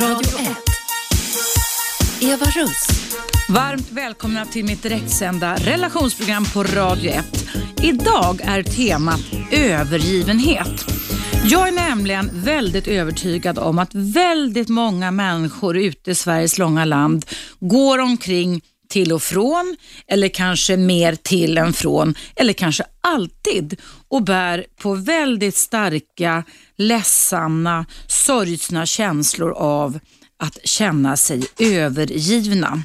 Radio 1. Eva Russ. Varmt välkomna till mitt direktsända relationsprogram på Radio 1. Idag är temat övergivenhet. Jag är nämligen väldigt övertygad om att väldigt många människor ute i Sveriges långa land går omkring till och från eller kanske mer till än från eller kanske alltid och bär på väldigt starka, ledsamma, sorgsna känslor av att känna sig övergivna.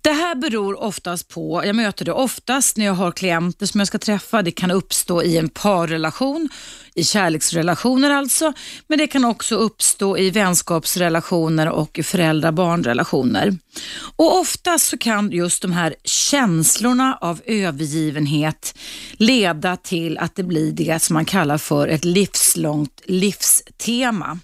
Det här beror oftast på, jag möter det oftast när jag har klienter som jag ska träffa. Det kan uppstå i en parrelation, i kärleksrelationer alltså, men det kan också uppstå i vänskapsrelationer och föräldrar-barnrelationer. Och oftast så kan just de här känslorna av övergivenhet leda till att det blir det som man kallar för ett livslångt livstema.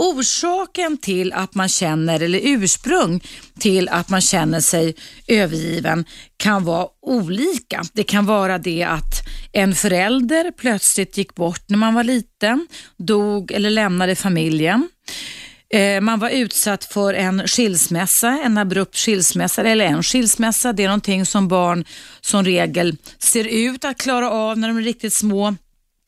Orsaken till att man känner, eller ursprung till att man känner sig övergiven kan vara olika. Det kan vara det att en förälder plötsligt gick bort när man var liten, dog eller lämnade familjen. Eh, man var utsatt för en skilsmässa, en abrupt skilsmässa eller en skilsmässa. Det är någonting som barn som regel ser ut att klara av när de är riktigt små.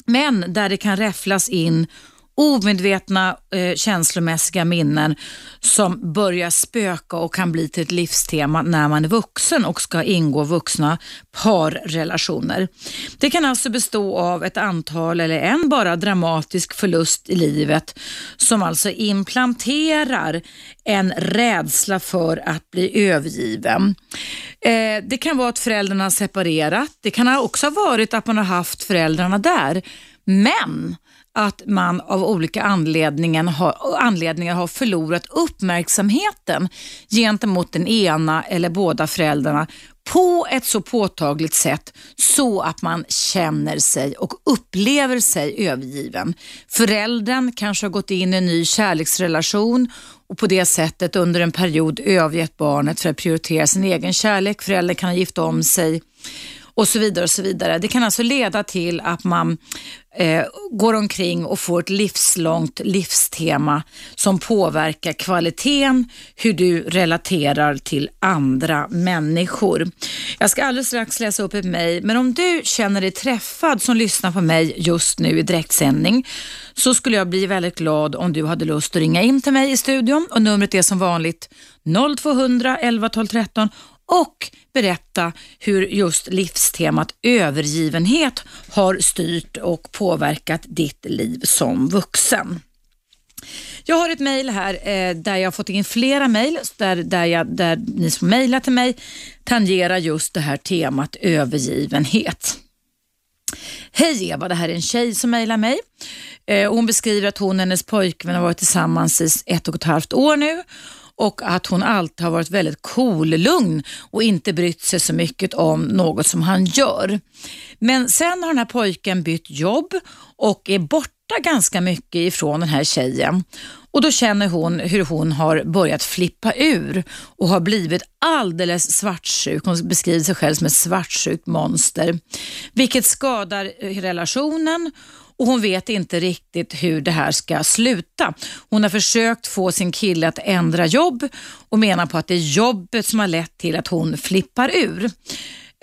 Men där det kan räfflas in omedvetna eh, känslomässiga minnen som börjar spöka och kan bli till ett livstema när man är vuxen och ska ingå vuxna parrelationer. Det kan alltså bestå av ett antal eller en bara dramatisk förlust i livet som alltså implanterar en rädsla för att bli övergiven. Eh, det kan vara att föräldrarna har separerat. Det kan också ha varit att man har haft föräldrarna där. Men att man av olika anledningar har, anledningar har förlorat uppmärksamheten gentemot den ena eller båda föräldrarna på ett så påtagligt sätt så att man känner sig och upplever sig övergiven. Föräldern kanske har gått in i en ny kärleksrelation och på det sättet under en period övergett barnet för att prioritera sin egen kärlek. Föräldern kan ha gift om sig och så vidare. och så vidare. Det kan alltså leda till att man eh, går omkring och får ett livslångt livstema som påverkar kvaliteten, hur du relaterar till andra människor. Jag ska alldeles strax läsa upp ett mejl, men om du känner dig träffad som lyssnar på mig just nu i direktsändning så skulle jag bli väldigt glad om du hade lust att ringa in till mig i studion och numret är som vanligt 0200 11 12 13 och berätta hur just livstemat övergivenhet har styrt och påverkat ditt liv som vuxen. Jag har ett mejl här eh, där jag har fått in flera mejl där, där, där ni som mejlar till mig tangerar just det här temat övergivenhet. Hej Eva, det här är en tjej som mejlar mig. Eh, hon beskriver att hon och hennes pojkvän har varit tillsammans i ett och ett halvt år nu och att hon alltid har varit väldigt cool, lugn och inte brytt sig så mycket om något som han gör. Men sen har den här pojken bytt jobb och är borta ganska mycket ifrån den här tjejen. Och Då känner hon hur hon har börjat flippa ur och har blivit alldeles svartsjuk. Hon beskriver sig själv som ett svartsjukt monster, vilket skadar relationen och hon vet inte riktigt hur det här ska sluta. Hon har försökt få sin kille att ändra jobb och menar på att det är jobbet som har lett till att hon flippar ur.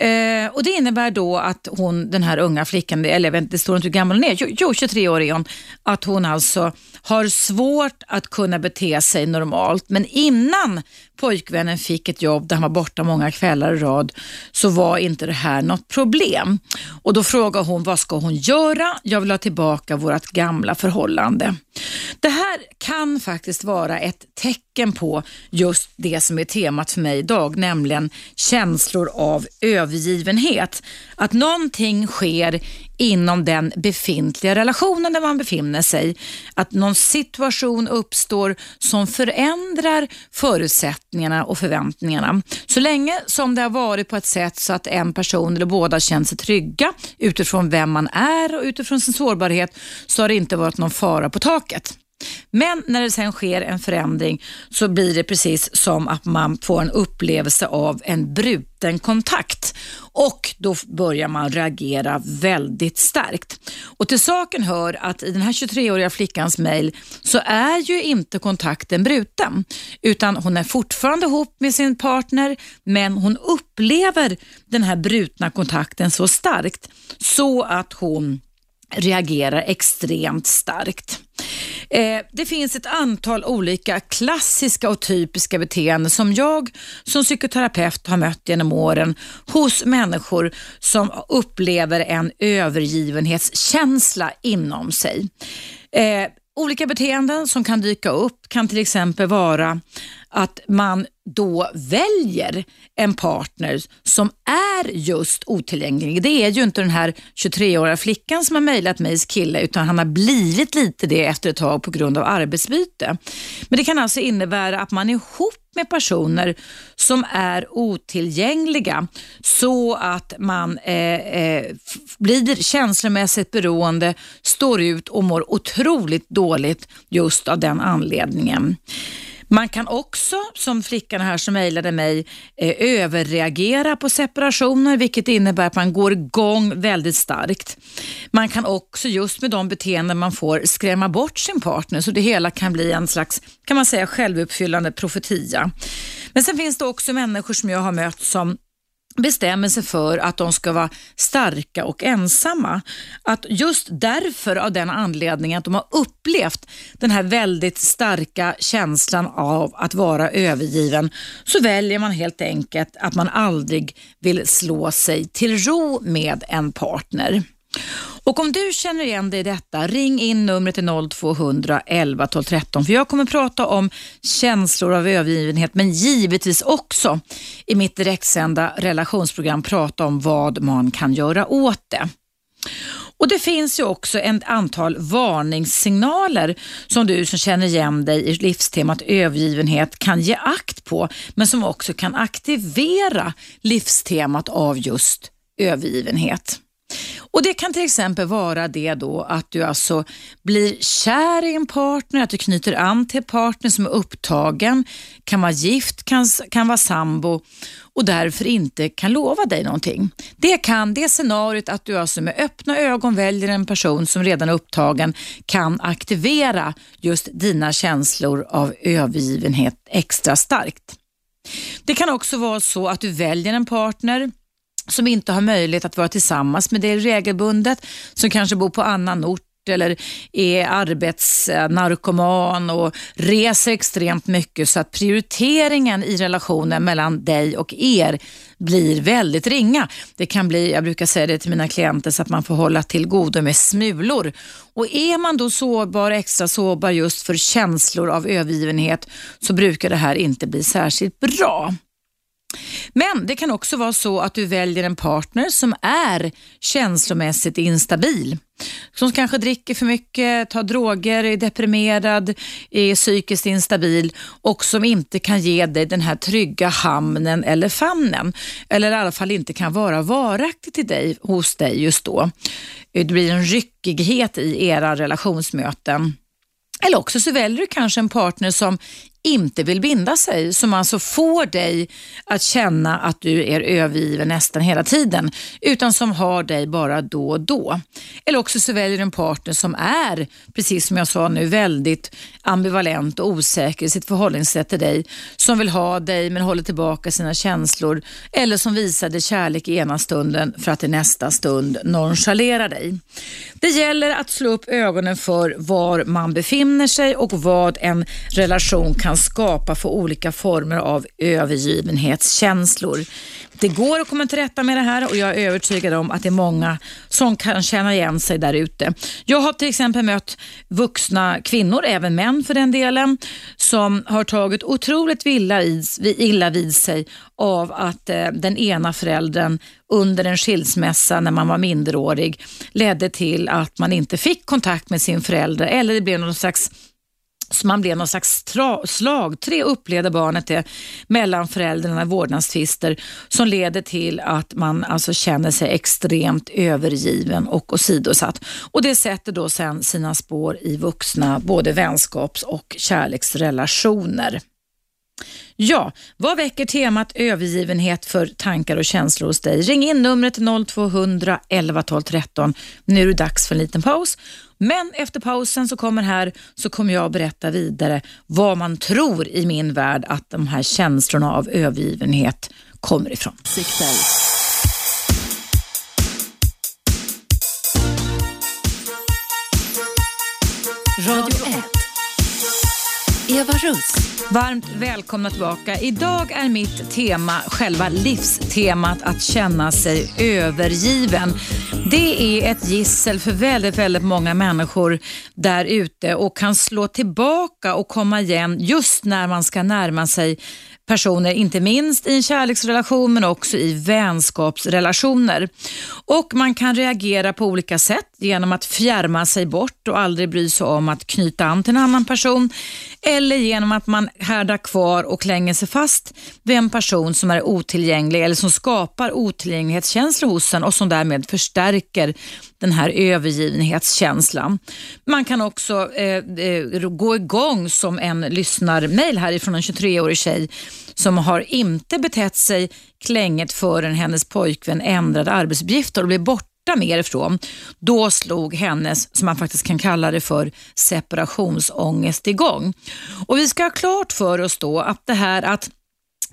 Eh, och Det innebär då att hon, den här unga flickan, eller vet det står inte hur gammal hon är, jo, 23 år är hon, att hon alltså har svårt att kunna bete sig normalt. Men innan pojkvännen fick ett jobb där han var borta många kvällar i rad så var inte det här något problem. Och Då frågade hon vad ska hon göra? Jag vill ha tillbaka vårt gamla förhållande. Det här kan faktiskt vara ett tecken på just det som är temat för mig idag, nämligen känslor av övergivenhet. Att någonting sker inom den befintliga relationen där man befinner sig. Att någon situation uppstår som förändrar förutsättningarna och förväntningarna. Så länge som det har varit på ett sätt så att en person eller båda känner sig trygga utifrån vem man är och utifrån sin sårbarhet så har det inte varit någon fara på taket. Men när det sen sker en förändring så blir det precis som att man får en upplevelse av en bruten kontakt och då börjar man reagera väldigt starkt. Och till saken hör att i den här 23-åriga flickans mejl så är ju inte kontakten bruten utan hon är fortfarande ihop med sin partner men hon upplever den här brutna kontakten så starkt så att hon reagerar extremt starkt. Eh, det finns ett antal olika klassiska och typiska beteenden som jag som psykoterapeut har mött genom åren hos människor som upplever en övergivenhetskänsla inom sig. Eh, olika beteenden som kan dyka upp kan till exempel vara att man då väljer en partner som är just otillgänglig. Det är ju inte den här 23-åriga flickan som har mejlat mig kille utan han har blivit lite det efter ett tag på grund av arbetsbyte. Men det kan alltså innebära att man är ihop med personer som är otillgängliga så att man eh, eh, blir känslomässigt beroende, står ut och mår otroligt dåligt just av den anledningen. Man kan också, som flickan här som mejlade mig, eh, överreagera på separationer, vilket innebär att man går igång väldigt starkt. Man kan också, just med de beteenden man får, skrämma bort sin partner, så det hela kan bli en slags, kan man säga, självuppfyllande profetia. Men sen finns det också människor som jag har mött som bestämmer sig för att de ska vara starka och ensamma. Att just därför, av den anledningen att de har upplevt den här väldigt starka känslan av att vara övergiven, så väljer man helt enkelt att man aldrig vill slå sig till ro med en partner. Och om du känner igen dig i detta, ring in numret till 0200 11 12 13 för jag kommer prata om känslor av övergivenhet men givetvis också i mitt direktsända relationsprogram prata om vad man kan göra åt det. Och Det finns ju också ett antal varningssignaler som du som känner igen dig i livstemat övergivenhet kan ge akt på, men som också kan aktivera livstemat av just övergivenhet. Och Det kan till exempel vara det då att du alltså blir kär i en partner, att du knyter an till en partner som är upptagen, kan vara gift, kan, kan vara sambo och därför inte kan lova dig någonting. Det kan det scenariot att du alltså med öppna ögon väljer en person som redan är upptagen kan aktivera just dina känslor av övergivenhet extra starkt. Det kan också vara så att du väljer en partner som inte har möjlighet att vara tillsammans med dig regelbundet, som kanske bor på annan ort eller är arbetsnarkoman och reser extremt mycket så att prioriteringen i relationen mellan dig och er blir väldigt ringa. Det kan bli, jag brukar säga det till mina klienter, så att man får hålla till godo med smulor. Och är man då sårbar, extra sårbar just för känslor av övergivenhet så brukar det här inte bli särskilt bra. Men det kan också vara så att du väljer en partner som är känslomässigt instabil. Som kanske dricker för mycket, tar droger, är deprimerad, är psykiskt instabil och som inte kan ge dig den här trygga hamnen eller famnen. Eller i alla fall inte kan vara varaktig till dig, hos dig just då. Det blir en ryckighet i era relationsmöten. Eller också så väljer du kanske en partner som inte vill binda sig, som alltså får dig att känna att du är övergiven nästan hela tiden, utan som har dig bara då och då. Eller också så väljer du en partner som är, precis som jag sa nu, väldigt ambivalent och osäker i sitt förhållningssätt till dig, som vill ha dig men håller tillbaka sina känslor, eller som visar dig kärlek i ena stunden för att i nästa stund nonchalera dig. Det gäller att slå upp ögonen för var man befinner sig och vad en relation kan kan skapa för olika former av övergivenhetskänslor. Det går att komma till rätta med det här och jag är övertygad om att det är många som kan känna igen sig där ute. Jag har till exempel mött vuxna kvinnor, även män för den delen, som har tagit otroligt illa, illa vid sig av att eh, den ena föräldern under en skilsmässa när man var minderårig ledde till att man inte fick kontakt med sin förälder eller det blev någon slags så man blev någon slags slagträ upplevde barnet det mellan föräldrarna i vårdnadstvister som leder till att man alltså känner sig extremt övergiven och åsidosatt. Och det sätter då sen sina spår i vuxna både vänskaps och kärleksrelationer. Ja, vad väcker temat övergivenhet för tankar och känslor hos dig? Ring in numret 0200 11 12 13. Nu är det dags för en liten paus. Men efter pausen så kommer här så kommer jag berätta vidare vad man tror i min värld att de här känslorna av övergivenhet kommer ifrån. Sikten. Radio 1. Eva Russ. Varmt välkomna tillbaka. Idag är mitt tema, själva livstemat, att känna sig övergiven. Det är ett gissel för väldigt, väldigt många människor där ute och kan slå tillbaka och komma igen just när man ska närma sig personer, inte minst i en kärleksrelation men också i vänskapsrelationer. Och Man kan reagera på olika sätt genom att fjärma sig bort och aldrig bry sig om att knyta an till en annan person eller genom att man härdar kvar och klänger sig fast vid en person som är otillgänglig eller som skapar otillgänglighetskänslor hos en och som därmed förstärker den här övergivenhetskänslan. Man kan också eh, eh, gå igång som en lyssnarmail härifrån en 23-årig tjej som har inte betett sig klänget förrän hennes pojkvän ändrade arbetsuppgifter och blev borta mer ifrån. Då slog hennes, som man faktiskt kan kalla det för, separationsångest igång. Och Vi ska ha klart för oss då att det här att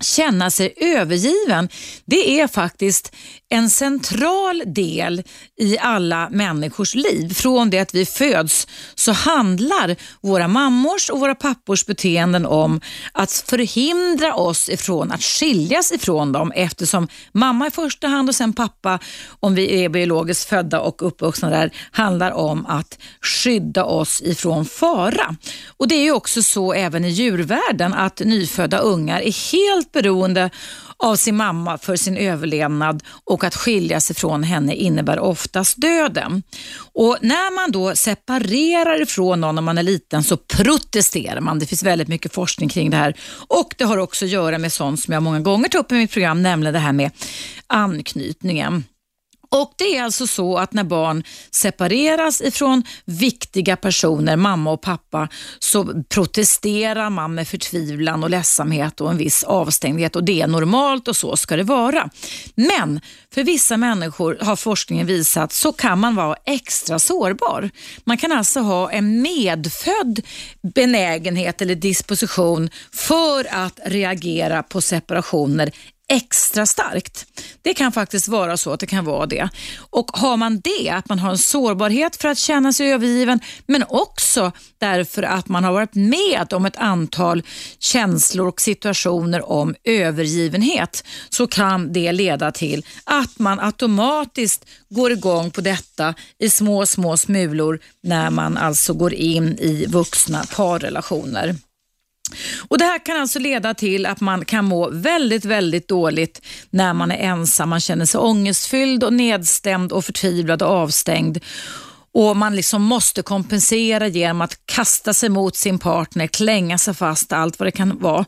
känna sig övergiven, det är faktiskt en central del i alla människors liv. Från det att vi föds så handlar våra mammors och våra pappors beteenden om att förhindra oss ifrån att skiljas ifrån dem eftersom mamma i första hand och sen pappa, om vi är biologiskt födda och uppvuxna där, handlar om att skydda oss ifrån fara. Och Det är också så även i djurvärlden att nyfödda ungar är helt beroende av sin mamma för sin överlevnad och att skilja sig från henne innebär oftast döden. Och När man då separerar ifrån någon när man är liten så protesterar man. Det finns väldigt mycket forskning kring det här och det har också att göra med sånt som jag många gånger tar upp i mitt program, nämligen det här med anknytningen. Och Det är alltså så att när barn separeras ifrån viktiga personer, mamma och pappa, så protesterar man med förtvivlan och ledsamhet och en viss avstängdhet och det är normalt och så ska det vara. Men för vissa människor har forskningen visat så kan man vara extra sårbar. Man kan alltså ha en medfödd benägenhet eller disposition för att reagera på separationer extra starkt. Det kan faktiskt vara så att det kan vara det. Och har man det, att man har en sårbarhet för att känna sig övergiven, men också därför att man har varit med om ett antal känslor och situationer om övergivenhet, så kan det leda till att man automatiskt går igång på detta i små, små smulor när man alltså går in i vuxna parrelationer. Och Det här kan alltså leda till att man kan må väldigt, väldigt dåligt när man är ensam. Man känner sig ångestfylld och nedstämd och förtvivlad och avstängd. Och Man liksom måste kompensera genom att kasta sig mot sin partner, klänga sig fast, allt vad det kan vara.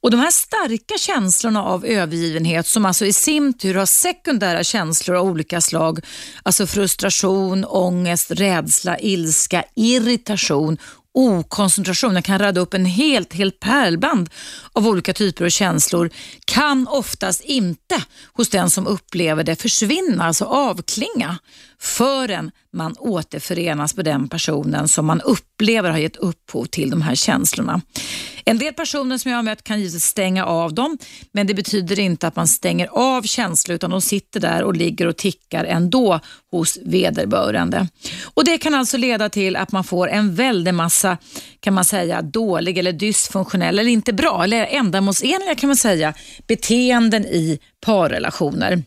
Och De här starka känslorna av övergivenhet som alltså i sin tur har sekundära känslor av olika slag, alltså frustration, ångest, rädsla, ilska, irritation okoncentration, den kan rada upp en helt, helt pärlband av olika typer av känslor, kan oftast inte hos den som upplever det försvinna, alltså avklinga, förrän man återförenas med den personen som man upplever har gett upphov till de här känslorna. En del personer som jag har mött kan givetvis stänga av dem, men det betyder inte att man stänger av känslor, utan de sitter där och ligger och tickar ändå hos vederbörande. Och Det kan alltså leda till att man får en väldig massa, kan man säga, dålig eller dysfunktionell, eller inte bra, eller ändamålsenliga kan man säga, beteenden i parrelationer.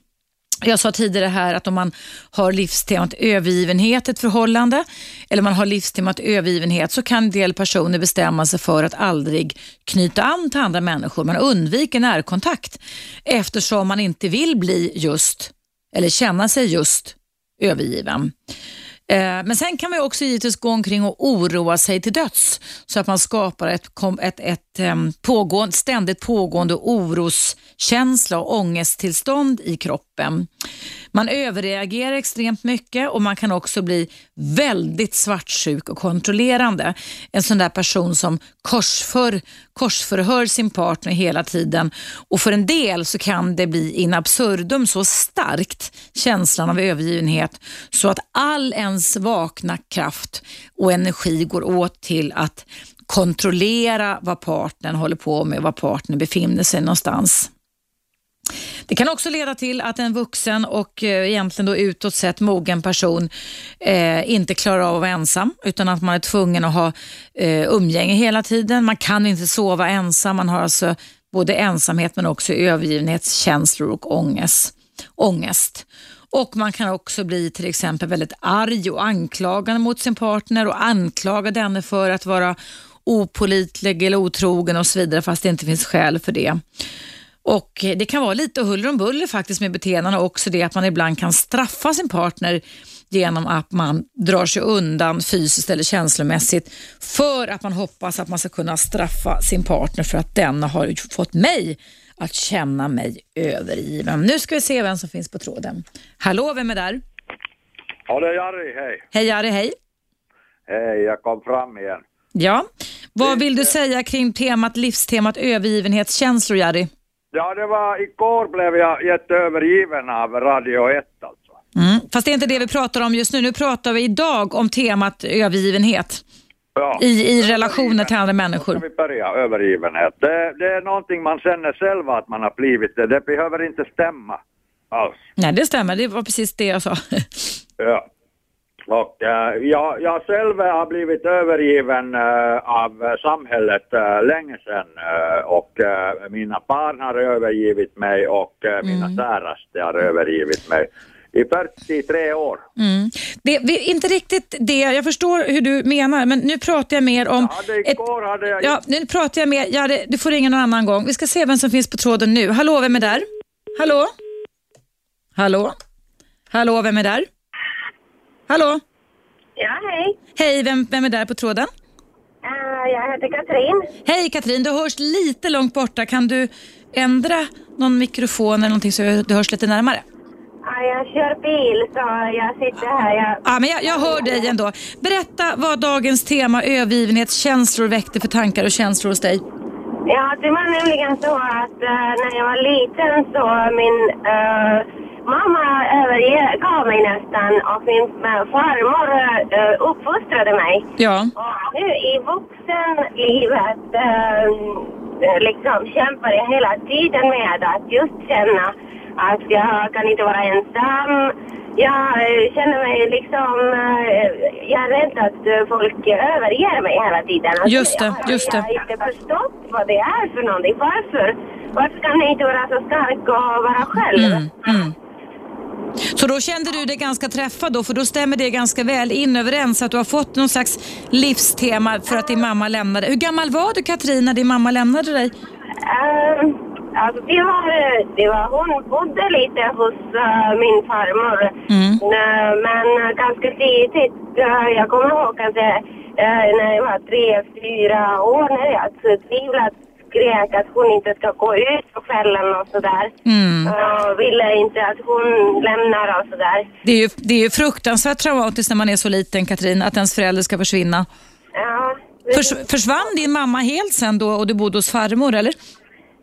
Jag sa tidigare här att om man har livstemat övergivenhet i ett förhållande eller man har livstemat övergivenhet så kan en del personer bestämma sig för att aldrig knyta an till andra människor. Man undviker närkontakt eftersom man inte vill bli just eller känna sig just övergiven. Eh, men sen kan man också givetvis gå omkring och oroa sig till döds så att man skapar ett, ett, ett ehm, pågående, ständigt pågående oroskänsla och ångesttillstånd i kroppen. Man överreagerar extremt mycket och man kan också bli väldigt svartsjuk och kontrollerande. En sån där person som korsför, korsförhör sin partner hela tiden och för en del så kan det bli in absurdum så starkt känslan av övergivenhet så att all ens vakna kraft och energi går åt till att kontrollera vad partnern håller på med och var partnern befinner sig någonstans. Det kan också leda till att en vuxen och eh, egentligen då utåt sett mogen person eh, inte klarar av att vara ensam utan att man är tvungen att ha eh, umgänge hela tiden. Man kan inte sova ensam. Man har alltså både ensamhet men också övergivenhetskänslor och ångest. ångest. Och man kan också bli till exempel väldigt arg och anklagande mot sin partner och anklaga denne för att vara opolitlig eller otrogen och så vidare fast det inte finns skäl för det. Och Det kan vara lite huller om buller faktiskt med beteendena också det att man ibland kan straffa sin partner genom att man drar sig undan fysiskt eller känslomässigt för att man hoppas att man ska kunna straffa sin partner för att den har fått mig att känna mig övergiven. Nu ska vi se vem som finns på tråden. Hallå, vem är där? Ja, det är Jari, hej. Hej Jari, hej. Hej, jag kom fram igen. Ja, vad vill du säga kring temat livstemat övergivenhetskänslor Jari? Ja, det var igår blev jag jätteövergiven av Radio 1 alltså. Mm. Fast det är inte det vi pratar om just nu. Nu pratar vi idag om temat övergivenhet. Ja. I, I relationer till andra människor. Då ska vi börja, övergivenhet. Det, det är någonting man känner själv att man har blivit det. Det behöver inte stämma alls. Nej, det stämmer. Det var precis det jag sa. ja. Och äh, jag, jag själv har blivit övergiven äh, av samhället äh, länge sedan och mina barn har övergivit mig och mina mm. käraste har övergivit mig i 43 år. Mm. Det, det, inte riktigt det, jag förstår hur du menar, men nu pratar jag mer om... Ja, det igår ett, hade jag... Ja, nu pratar jag mer, ja, det, du får ringa någon annan gång. Vi ska se vem som finns på tråden nu. Hallå, vem är där? Hallå? Hallå? Hallå, vem är där? Hallå? Ja, hej. Hej, vem, vem är där på tråden? Uh, jag heter Katrin. Hej Katrin, du hörs lite långt borta. Kan du ändra någon mikrofon eller någonting så du hörs lite närmare? Ja, jag kör bil så jag sitter här. Jag... Ja, men jag, jag hör dig ändå. Berätta vad dagens tema övergivenhetskänslor väckte för tankar och känslor hos dig. Ja, det var nämligen så att uh, när jag var liten så min uh, Mamma övergav mig nästan och min eh, farmor uh, uppfostrade mig. Ja. Och nu i vuxenlivet uh, liksom kämpar jag hela tiden med att just känna att jag kan inte vara ensam. Jag känner mig liksom, jag är rädd att folk överger mig hela tiden. Alltså, just det, just det. Jag har inte förstått vad det är för någonting. Varför? Varför kan jag inte vara så stark och vara själv? Mm, mm. Så då kände du dig ganska träffad då, för då stämmer det ganska väl in överens att du har fått någon slags livstema för att din mamma lämnade. Hur gammal var du Katrin när din mamma lämnade dig? Uh, alltså det var, det var, hon bodde lite hos uh, min farmor. Mm. Uh, men ganska tidigt, jag kommer ihåg att det, när jag var tre, fyra år, när jag tvivlade skrek att hon inte ska gå ut på kvällen och sådär. Mm. Och ville inte att hon lämnar och sådär. Det är, ju, det är ju fruktansvärt traumatiskt när man är så liten, Katrin, att ens förälder ska försvinna. Ja. Förs, försvann din mamma helt sen då och du bodde hos farmor, eller?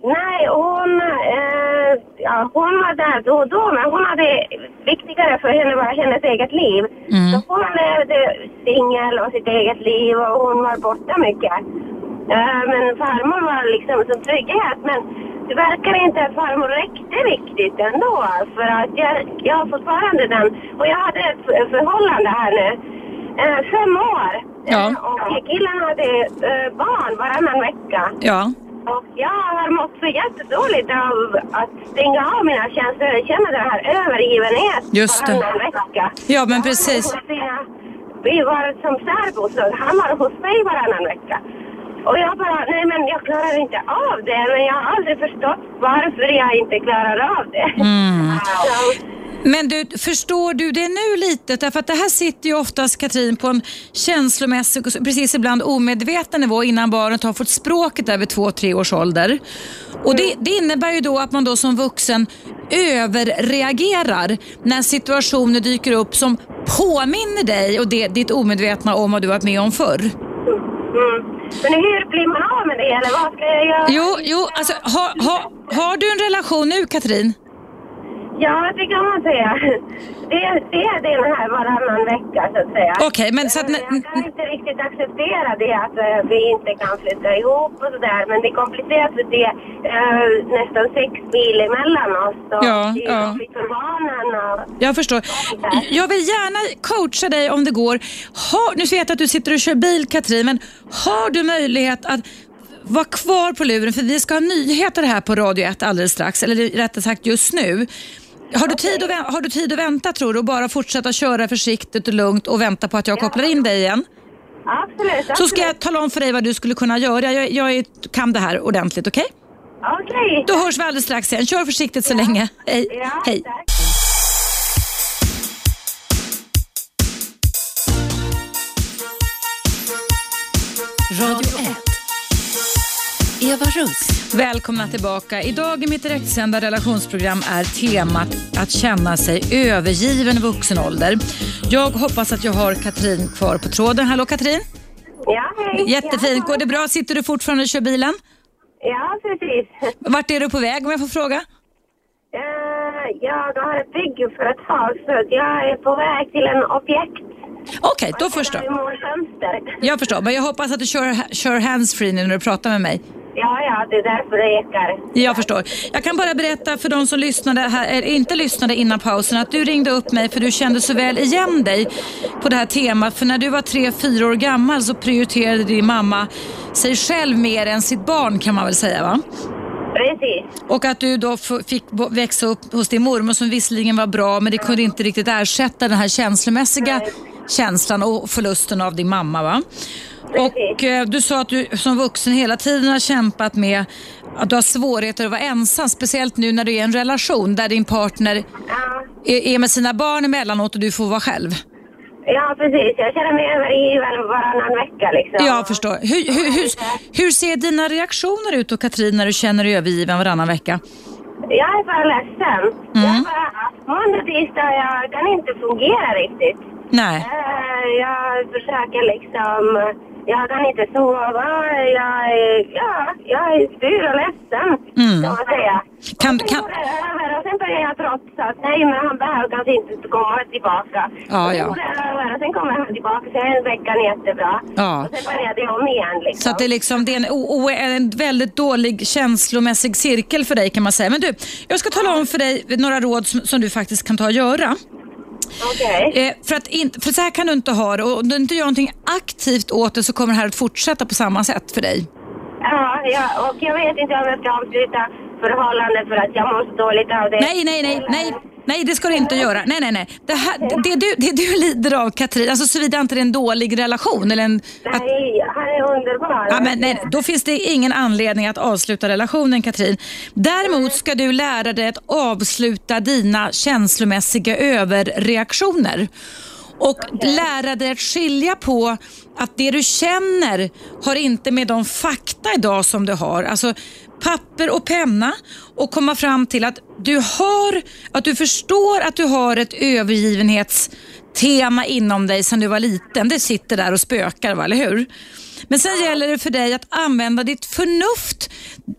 Nej, hon, eh, ja, hon var där då och då, men hon hade viktigare för henne var hennes eget liv. Mm. Så hon levde singel och sitt eget liv och hon var borta mycket. Uh, men farmor var liksom som trygghet. Men det verkar inte att farmor räckte riktigt ändå. För att jag, jag har fortfarande den. Och jag hade ett förhållande här nu. Uh, fem år. Ja. Och killen hade barn varannan vecka. Ja. Och jag har mått så jättedåligt av att stänga av mina känslor. Känna den här övergivenhet Just det. varannan vecka. Ja, men precis. Vi var som särbos och han var hos mig varannan vecka. Och jag bara, nej men jag klarar inte av det. Men jag har aldrig förstått varför jag inte klarar av det. Mm. Men du, förstår du det nu lite? Därför att det här sitter ju oftast Katrin på en känslomässig och precis ibland omedveten nivå innan barnet har fått språket över två, tre års ålder. Och det, det innebär ju då att man då som vuxen överreagerar när situationer dyker upp som påminner dig och det, ditt omedvetna om vad du varit med om förr. Mm. Men hur blir man av med det eller vad ska jag göra? Jo, jo alltså, ha, ha, har du en relation nu Katrin? Ja, det kan man säga. Det, det är den här varannan vecka så att säga. Okej, men så att... Eh, Jag kan inte riktigt acceptera det att eh, vi inte kan flytta ihop och sådär. Men det är komplicerat för det är eh, nästan sex mil emellan oss. Och Ja, det är ja. jobbigt för barnen och... Jag förstår. Jag vill gärna coacha dig om det går. Ha, nu vet jag att du sitter och kör bil Katrin, men har du möjlighet att vara kvar på luren för vi ska ha nyheter här på Radio 1 alldeles strax, eller rättare sagt just nu. Har du, tid att, har du tid att vänta tror du och bara fortsätta köra försiktigt och lugnt och vänta på att jag kopplar in dig igen? Absolut, absolut. Så ska jag tala om för dig vad du skulle kunna göra. Jag, jag är- kan det här ordentligt, okej? Okej. Då hörs vi alldeles strax igen. Kör försiktigt så länge. Hej. Ja, Hej. tack. Radio 1. Eva Russ. Välkomna tillbaka. Idag i mitt direktsända relationsprogram är temat att känna sig övergiven i vuxen ålder. Jag hoppas att jag har Katrin kvar på tråden. Hallå Katrin! Ja, hej. Jättefint. Går det bra? Sitter du fortfarande och kör bilen? Ja, precis. Vart är du på väg om jag får fråga? Eh, jag har ett byggföretag så att jag är på väg till en objekt. Okej, då förstår jag. Jag förstår, men jag hoppas att du kör, kör handsfree när du pratar med mig. Ja, det är därför det ekar. Jag förstår. Jag kan bara berätta för de som lyssnade här, eller inte lyssnade innan pausen att du ringde upp mig för du kände så väl igen dig på det här temat. För när du var tre, fyra år gammal så prioriterade din mamma sig själv mer än sitt barn kan man väl säga va? Precis. Och att du då fick växa upp hos din mormor som visserligen var bra men det kunde inte riktigt ersätta den här känslomässiga känslan och förlusten av din mamma va? Och eh, du sa att du som vuxen hela tiden har kämpat med att du har svårigheter att vara ensam, speciellt nu när du är i en relation där din partner Ja, är, är med sina barn emellanåt och du får vara själv. ja, precis. Jag känner mig övergiven varannan vecka liksom. Jag förstår. Hur, hur, hur, hur ser dina reaktioner ut då Katrin när du känner dig övergiven varannan vecka? Jag är bara ledsen. Mm. Jag är bara, måndag, tisdag, jag kan inte fungera riktigt. Nej. Eh, Jag försöker liksom... Jag kan inte sova. Jag är, ja, jag är sur och ledsen, Mm. kan man säga. Kan- och, sen kan- går det över och sen börjar jag trotsa att nej, men han behöver kanske inte komma tillbaka. Och sen ja. går det över och sen kommer han tillbaka, sen är veckan jättebra. Ja. Och sen börjar det om igen liksom. Så att det, är liksom, det är en, o, o, en väldigt dålig känslomässig cirkel för dig kan man säga. Men du, jag ska tala om för dig några råd som, som du faktiskt kan ta och göra. Okej. Eh, för, att in, för så här kan du inte ha det och om du inte gör någonting aktivt åt det så kommer det här att fortsätta på samma sätt för dig. Ja, ja, och jag vet inte om jag ska avsluta förhållandet för att jag mår så dåligt av det. Nej, nej, nej, nej. Nej, det ska du inte göra. Nej, nej, nej. Det, här, det, du, det du lider av, Katrin, alltså såvida inte det är en dålig relation eller en... Att, Nej, han är underbar. Ja, men nej, då finns det ingen anledning att avsluta relationen Katrin. Däremot ska du lära dig att avsluta dina känslomässiga överreaktioner. Och lära dig att skilja på att det du känner har inte med de fakta idag som du har. Alltså papper och penna och komma fram till att du har, att du förstår att du har ett övergivenhetstema inom dig sedan du var liten. Det sitter där och spökar, va, eller hur? Men sen gäller det för dig att använda ditt förnuft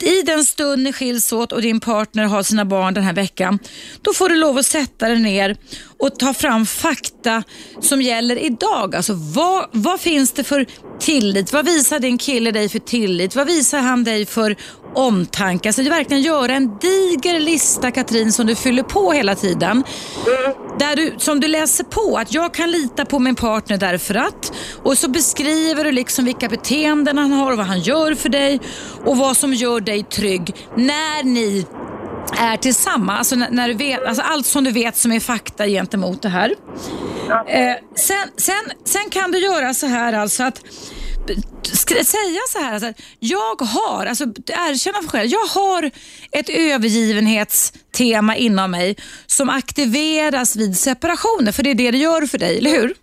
i den stund ni skiljs åt och din partner har sina barn den här veckan. Då får du lov att sätta dig ner och ta fram fakta som gäller idag. Alltså vad, vad finns det för tillit? Vad visar din kille dig för tillit? Vad visar han dig för omtanke? Alltså verkligen göra en diger lista Katrin som du fyller på hela tiden. Där du, som du läser på att jag kan lita på min partner därför att och så beskriver du liksom vilka beteenden han har och vad han gör för dig och vad som gör dig trygg när ni är tillsammans. Alltså, när, när du vet, alltså allt som du vet som är fakta gentemot det här. Eh, sen, sen, sen kan du göra så här alltså att säga så här, alltså, jag har, alltså erkänna för själv, jag har ett övergivenhetstema inom mig som aktiveras vid separationer, för det är det det gör för dig, eller hur?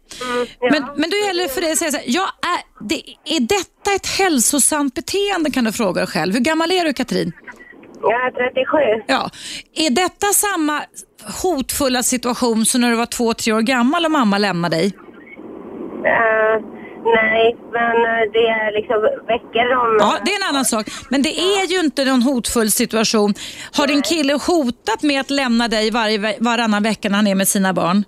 men, men då gäller det för dig att säga så här, jag är, det, är detta ett hälsosamt beteende kan du fråga dig själv. Hur gammal är du Katrin? Jag är 37. Ja. Är detta samma hotfulla situation som när du var två, tre år gammal och mamma lämnade dig? Eh, nej, men eh, det är liksom veckor om... Ja, det är en annan sak. Men det är ju inte någon hotfull situation. Har din kille hotat med att lämna dig varje, varannan vecka när han är med sina barn?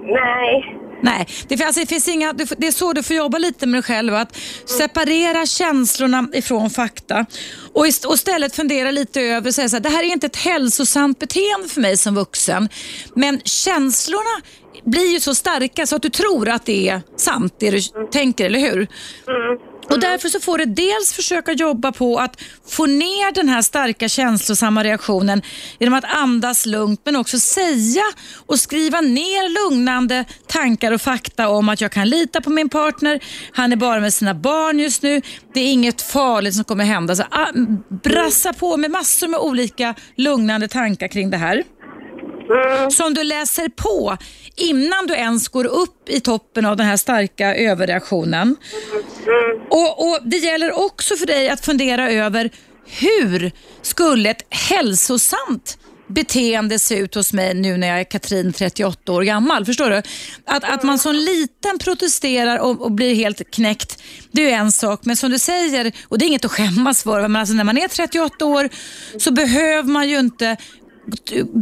Nej. Nej, det, alltså, det, finns inga, det är så du får jobba lite med dig själv. Att separera känslorna ifrån fakta och, ist- och istället fundera lite över och säga så här, det här är inte ett hälsosamt beteende för mig som vuxen. Men känslorna blir ju så starka så att du tror att det är sant det du tänker, eller hur? Och Därför så får du dels försöka jobba på att få ner den här starka känslosamma reaktionen genom att andas lugnt men också säga och skriva ner lugnande tankar och fakta om att jag kan lita på min partner, han är bara med sina barn just nu, det är inget farligt som kommer hända. Så, ah, brassa på med massor med olika lugnande tankar kring det här som du läser på innan du ens går upp i toppen av den här starka överreaktionen. Och, och Det gäller också för dig att fundera över hur skulle ett hälsosamt beteende se ut hos mig nu när jag är Katrin 38 år gammal. Förstår du? Att, att man som liten protesterar och, och blir helt knäckt, det är ju en sak. Men som du säger, och det är inget att skämmas för, men alltså när man är 38 år så behöver man ju inte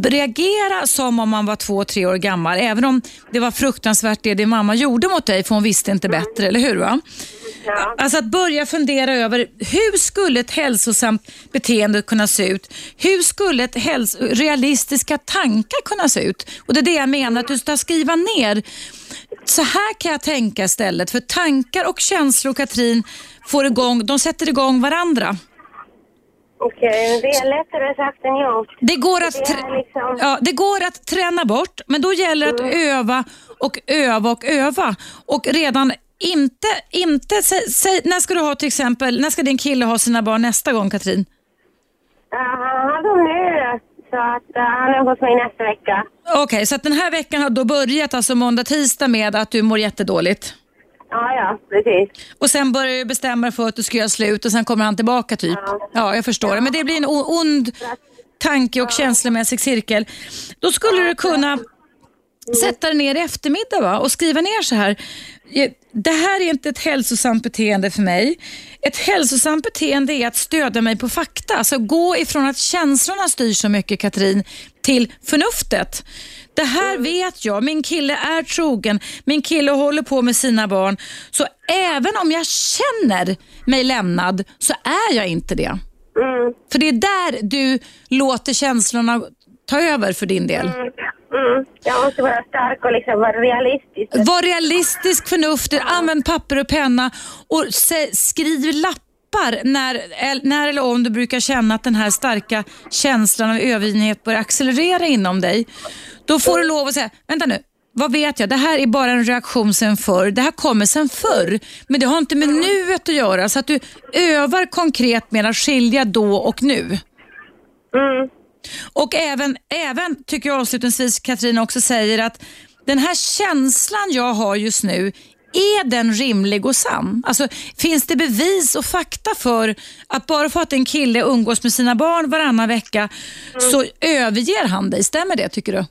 reagera som om man var två, tre år gammal. Även om det var fruktansvärt det din mamma gjorde mot dig för hon visste inte bättre, eller hur? Va? Ja. Alltså att börja fundera över hur skulle ett hälsosamt beteende kunna se ut? Hur skulle ett häls- realistiska tankar kunna se ut? Och Det är det jag menar, att du ska skriva ner. Så här kan jag tänka istället. För tankar och känslor, Katrin, får igång, de sätter igång varandra. Okej, det är lättare sagt än gjort. Det går, att Det liksom- ja, det går att träna bort, men då gäller det att öva och öva och öva. Och redan inte, inte säg, säg, när ska du ha till exempel, när ska din kille ha sina barn nästa gång Katrin? Uh, han har dem nu, så att uh, han är hos mig nästa vecka. Okej, så att den här veckan har då börjat, alltså måndag, tisdag med att du mår jättedåligt. Ja, ja, precis. Och sen börjar du bestämma dig för att du ska göra slut och sen kommer han tillbaka typ. Ja, jag förstår det. Men det blir en ond tanke och känslomässig cirkel. Då skulle du kunna sätta dig ner i eftermiddag va? och skriva ner så här. "Eh, Det här är inte ett hälsosamt beteende för mig. Ett hälsosamt beteende är att stödja mig på fakta. Alltså gå ifrån att känslorna styr så mycket Katrin till förnuftet. Det här vet jag. Min kille är trogen. Min kille håller på med sina barn. Så även om jag känner mig lämnad så är jag inte det. Mm, För det är där du låter känslorna ta över för din del. mm, mm. Jag måste vara stark och liksom vara realistisk. Var realistisk, förnuftig, använd papper och penna och skriv lappar när, när eller om du brukar känna att den här starka känslan av övergivenhet börjar accelerera inom dig. Då får du lov att säga, vänta nu, vad vet jag? Det här är bara en reaktion sen förr. Det här kommer sen förr. Men det har inte med nuet att göra. Så att du övar konkret med att skilja då och nu. Mm, Och även, även tycker jag avslutningsvis Katrin också säger att den här känslan jag har just nu, är den rimlig och sann? Alltså, finns det bevis och fakta för att bara för att en kille umgås med sina barn varannan vecka så överger han dig? Stämmer det tycker du?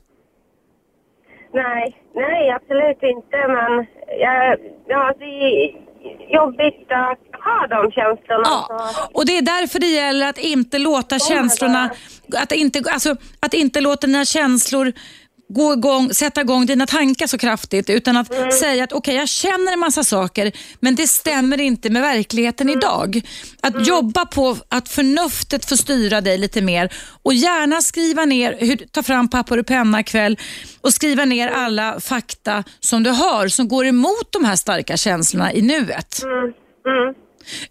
Nej, nej, absolut inte. Men jag, ja, det är jobbigt att ha de känslorna. Ja, och det är därför det gäller att inte låta känslorna, att inte, alltså, att inte låta dina känslor gå igång, sätta igång dina tankar så kraftigt utan att säga att okej jag känner en massa saker men det stämmer inte med verkligheten idag. Att jobba på att förnuftet får styra dig lite mer och gärna skriva ner, hur, ta fram papper och penna ikväll och skriva ner alla fakta som du har som går emot de här starka känslorna i nuet. mm, mm.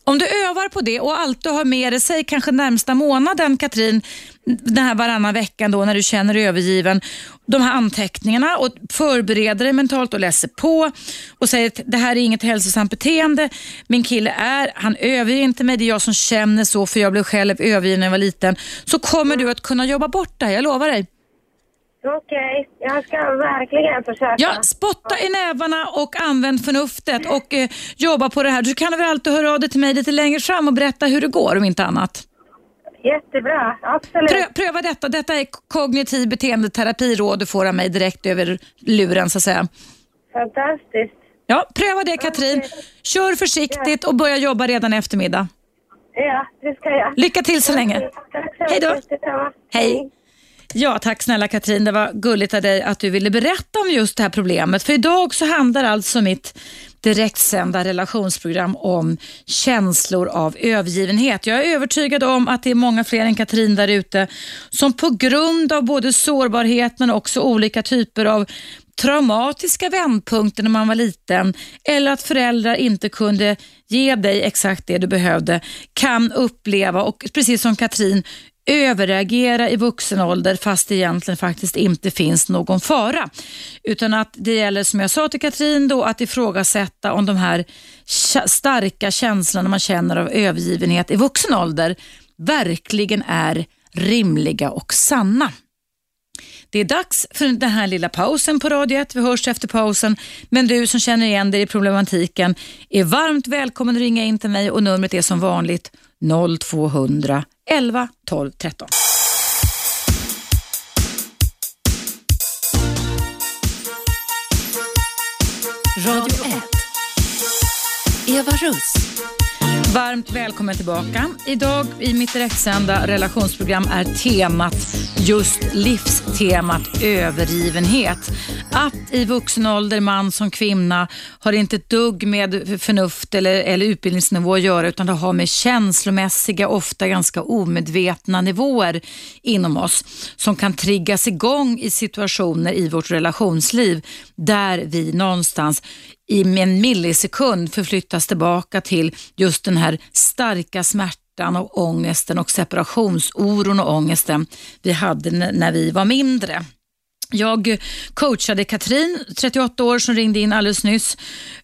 Om du övar på det och alltid har med dig, säg kanske närmsta månaden Katrin, den här varannan veckan då när du känner dig övergiven, de här anteckningarna och förbereder dig mentalt och läser på och säger att det här är inget hälsosamt beteende. Min kille är, han överger inte mig, det är jag som känner så för jag blev själv övergiven när jag var liten. Så kommer du att kunna jobba bort det här, jag lovar dig. Okej, jag ska verkligen försöka. Ja, spotta i nävarna och använd förnuftet och eh, jobba på det här. Du kan väl alltid höra av dig till mig lite längre fram och berätta hur det går om inte annat. Jättebra, absolut. Prö, pröva detta. Detta är kognitiv beteendeterapi råd du får av mig direkt över luren så att säga. Fantastiskt. Ja, pröva det Katrin. Kör försiktigt och börja jobba redan i eftermiddag. Ja, det ska jag. Lycka till så länge. Tack så Hej då. Hej. Ja, tack snälla Katrin. Det var gulligt av dig att du ville berätta om just det här problemet. För idag så handlar alltså mitt direktsända relationsprogram om känslor av övergivenhet. Jag är övertygad om att det är många fler än Katrin där ute som på grund av både sårbarhet men också olika typer av traumatiska vändpunkter när man var liten eller att föräldrar inte kunde ge dig exakt det du behövde kan uppleva och precis som Katrin överreagera i vuxen ålder fast det egentligen faktiskt inte finns någon fara. Utan att det gäller, som jag sa till Katrin, då, att ifrågasätta om de här starka känslorna man känner av övergivenhet i vuxen ålder verkligen är rimliga och sanna. Det är dags för den här lilla pausen på Radio 1. Vi hörs efter pausen. Men du som känner igen dig i problematiken är varmt välkommen att ringa in till mig och numret är som vanligt 0200 11 12 13. Radio 1. Eva Russ. Varmt välkommen tillbaka. Idag i mitt direktsända relationsprogram är temat just livstemat övergivenhet. Att i vuxen ålder, man som kvinna, har inte ett dugg med förnuft eller, eller utbildningsnivå att göra utan det har med känslomässiga, ofta ganska omedvetna nivåer inom oss som kan triggas igång i situationer i vårt relationsliv där vi någonstans i en millisekund förflyttas tillbaka till just den här starka smärtan och ångesten och separationsoron och ångesten vi hade när vi var mindre. Jag coachade Katrin, 38 år, som ringde in alldeles nyss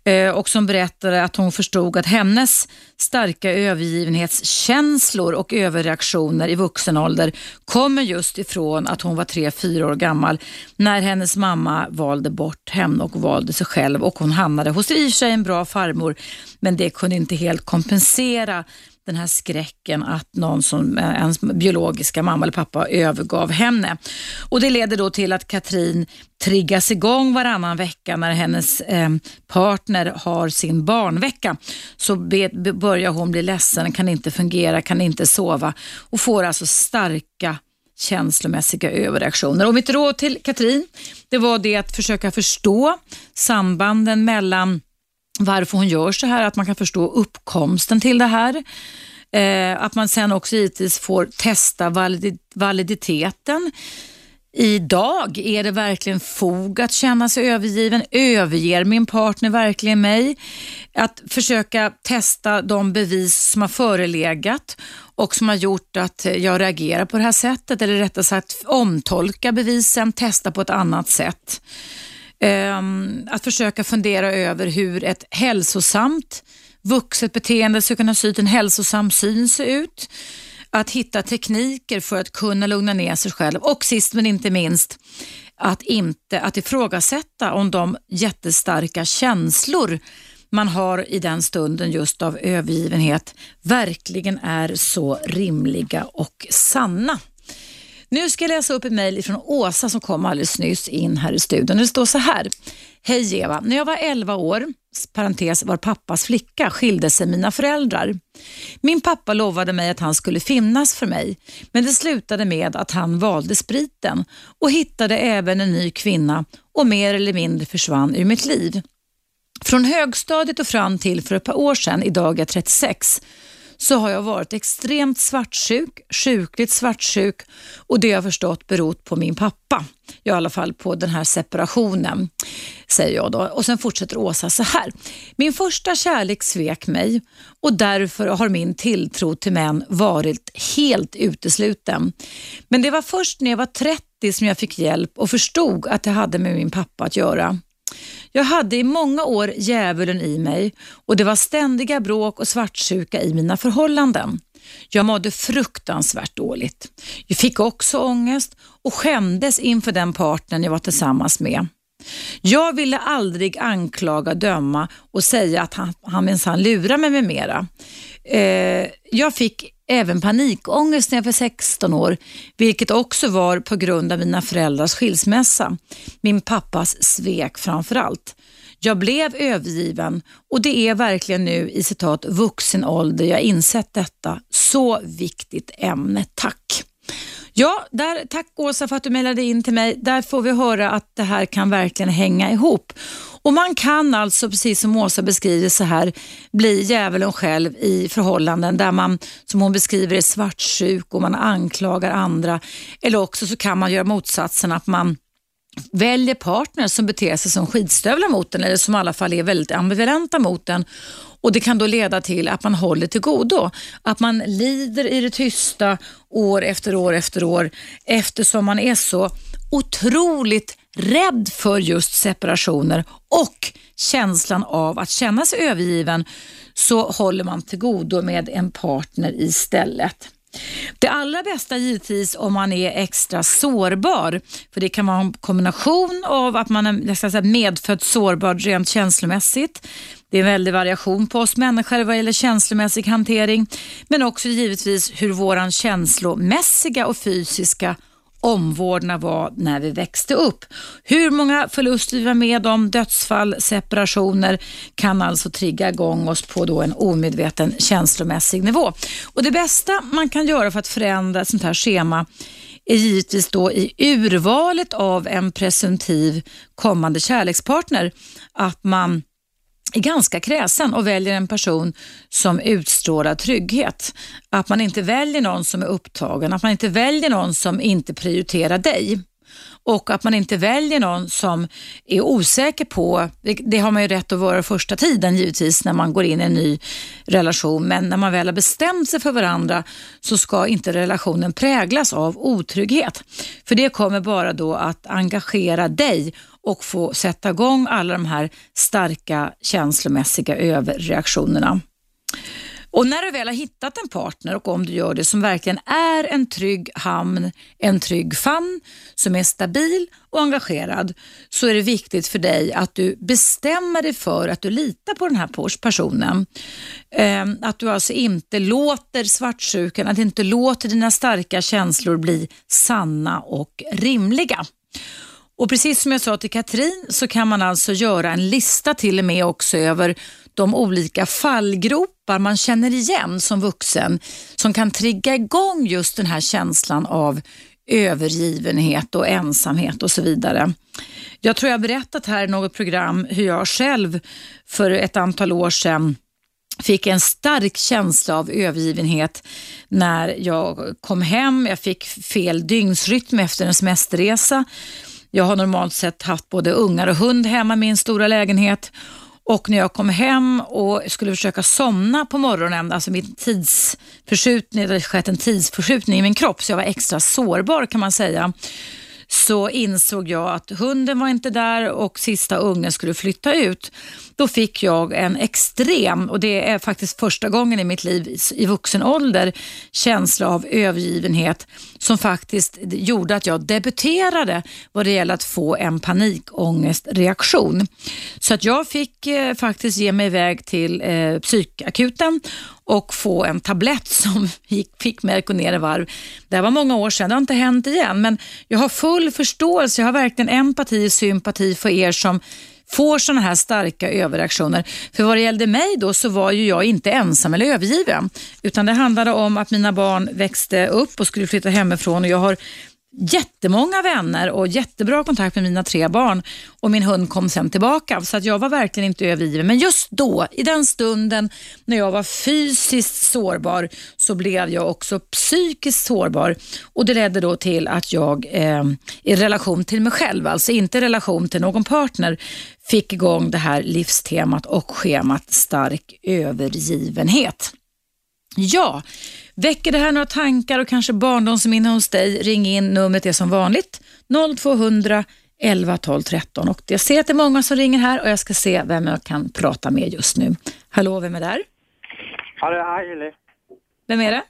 eh, och som berättade att hon förstod att hennes starka övergivenhetskänslor och överreaktioner i vuxen ålder kommer just ifrån att hon var 3-4 år gammal när hennes mamma valde bort henne och valde sig själv. Och hon hamnade hos i och för sig en bra farmor men det kunde inte helt kompensera den här skräcken att någon som eh, ens biologiska mamma eller pappa övergav henne. Och Det leder då till att Katrin triggas igång varannan vecka när hennes eh, partner har sin barnvecka. Så be, be, börjar hon bli ledsen, kan inte fungera, kan inte sova och får alltså starka känslomässiga överreaktioner. Och mitt råd till Katrin det var det att försöka förstå sambanden mellan varför hon gör så här, att man kan förstå uppkomsten till det här. Eh, att man sen också givetvis får testa valid validiteten. Idag är det verkligen fog att känna sig övergiven. Överger min partner verkligen mig? Att försöka testa de bevis som har förelegat och som har gjort att jag reagerar på det här sättet eller rättare sagt omtolka bevisen, testa på ett annat sätt. Ehm, att försöka fundera över hur ett hälsosamt vuxet beteende ska kunna se ut, en hälsosam syn se ut. Att hitta tekniker för att kunna lugna ner sig själv och sist men inte minst att inte att ifrågasätta om de jättestarka känslor man har i den stunden just av övergivenhet verkligen är så rimliga och sanna. Nu ska jag läsa upp ett mejl från Åsa som kom alldeles nyss in här i studion. Det står så här. Hej Eva, när jag var 11 år, parentes var pappas flicka, skilde sig mina föräldrar. Min pappa lovade mig att han skulle finnas för mig, men det slutade med att han valde spriten och hittade även en ny kvinna och mer eller mindre försvann ur mitt liv. Från högstadiet och fram till för ett par år sedan, idag är jag 36, så har jag varit extremt svartsjuk, sjukligt svartsjuk och det har jag förstått berott på min pappa. I alla fall på den här separationen, säger jag då. Och sen fortsätter Åsa så här. Min första kärlek svek mig och därför har min tilltro till män varit helt utesluten. Men det var först när jag var 30 som jag fick hjälp och förstod att det hade med min pappa att göra. Jag hade i många år djävulen i mig och det var ständiga bråk och svartsjuka i mina förhållanden. Jag mådde fruktansvärt dåligt. Jag fick också ångest och skämdes inför den partnern jag var tillsammans med. Jag ville aldrig anklaga, döma och säga att han, han minsann lurar mig med mera. Eh, jag fick även panikångest när jag var 16 år, vilket också var på grund av mina föräldrars skilsmässa. Min pappas svek framför allt. Jag blev övergiven och det är verkligen nu i citat vuxen ålder jag insett detta. Så viktigt ämne. Tack! Ja, där, tack Åsa för att du mejlade in till mig. Där får vi höra att det här kan verkligen hänga ihop. Och Man kan alltså, precis som Åsa beskriver så här, bli djävulen själv i förhållanden där man, som hon beskriver, är svartsjuk och man anklagar andra. Eller också så kan man göra motsatsen, att man väljer partner som beter sig som skidstövlar mot en eller som i alla fall är väldigt ambivalenta mot en. Och Det kan då leda till att man håller till godo. Att man lider i det tysta år efter år efter år eftersom man är så otroligt rädd för just separationer och känslan av att känna sig övergiven så håller man till godo med en partner istället. Det allra bästa givetvis om man är extra sårbar, för det kan vara en kombination av att man är medfött sårbar rent känslomässigt. Det är en väldig variation på oss människor vad gäller känslomässig hantering, men också givetvis hur våran känslomässiga och fysiska omvårdnad var när vi växte upp. Hur många förluster vi var med om, dödsfall, separationer kan alltså trigga igång oss på då en omedveten känslomässig nivå. Och Det bästa man kan göra för att förändra ett sånt här schema är givetvis då i urvalet av en presumtiv kommande kärlekspartner att man är ganska kräsen och väljer en person som utstrålar trygghet. Att man inte väljer någon som är upptagen, att man inte väljer någon som inte prioriterar dig och att man inte väljer någon som är osäker på, det har man ju rätt att vara första tiden givetvis när man går in i en ny relation, men när man väl har bestämt sig för varandra så ska inte relationen präglas av otrygghet. För det kommer bara då att engagera dig och få sätta igång alla de här starka känslomässiga överreaktionerna. Och när du väl har hittat en partner och om du gör det som verkligen är en trygg hamn, en trygg famn som är stabil och engagerad så är det viktigt för dig att du bestämmer dig för att du litar på den här personen. Ehm, att du alltså inte låter svartsjukan, att du inte låter dina starka känslor bli sanna och rimliga. Och precis som jag sa till Katrin så kan man alltså göra en lista till och med också över de olika fallgropar man känner igen som vuxen som kan trigga igång just den här känslan av övergivenhet och ensamhet och så vidare. Jag tror jag har berättat här i något program hur jag själv för ett antal år sedan fick en stark känsla av övergivenhet när jag kom hem. Jag fick fel dygnsrytm efter en semesterresa jag har normalt sett haft både ungar och hund hemma i min stora lägenhet. Och när jag kom hem och skulle försöka somna på morgonen, alltså min tidsförskjutning, det hade skett en tidsförskjutning i min kropp så jag var extra sårbar kan man säga så insåg jag att hunden var inte där och sista ungen skulle flytta ut. Då fick jag en extrem, och det är faktiskt första gången i mitt liv i vuxen ålder, känsla av övergivenhet som faktiskt gjorde att jag debuterade vad det gäller att få en panikångestreaktion. Så att jag fick eh, faktiskt ge mig iväg till eh, psykakuten och få en tablett som gick, fick mig att gå ner i varv. Det var många år sedan, det har inte hänt igen, men jag har full förståelse, jag har verkligen empati och sympati för er som får sådana här starka överreaktioner. För vad det gällde mig då så var ju jag inte ensam eller övergiven. Utan det handlade om att mina barn växte upp och skulle flytta hemifrån och jag har jättemånga vänner och jättebra kontakt med mina tre barn och min hund kom sen tillbaka. Så att jag var verkligen inte övergiven. Men just då, i den stunden när jag var fysiskt sårbar så blev jag också psykiskt sårbar och det ledde då till att jag eh, i relation till mig själv, alltså inte i relation till någon partner, fick igång det här livstemat och schemat stark övergivenhet. Ja, väcker det här några tankar och kanske barndomsminnen hos dig? Ring in, numret är som vanligt 0200 11 12 13 och jag ser att det är många som ringer här och jag ska se vem jag kan prata med just nu. Hallå, vem är där? Hallå, Aili. Vem är det?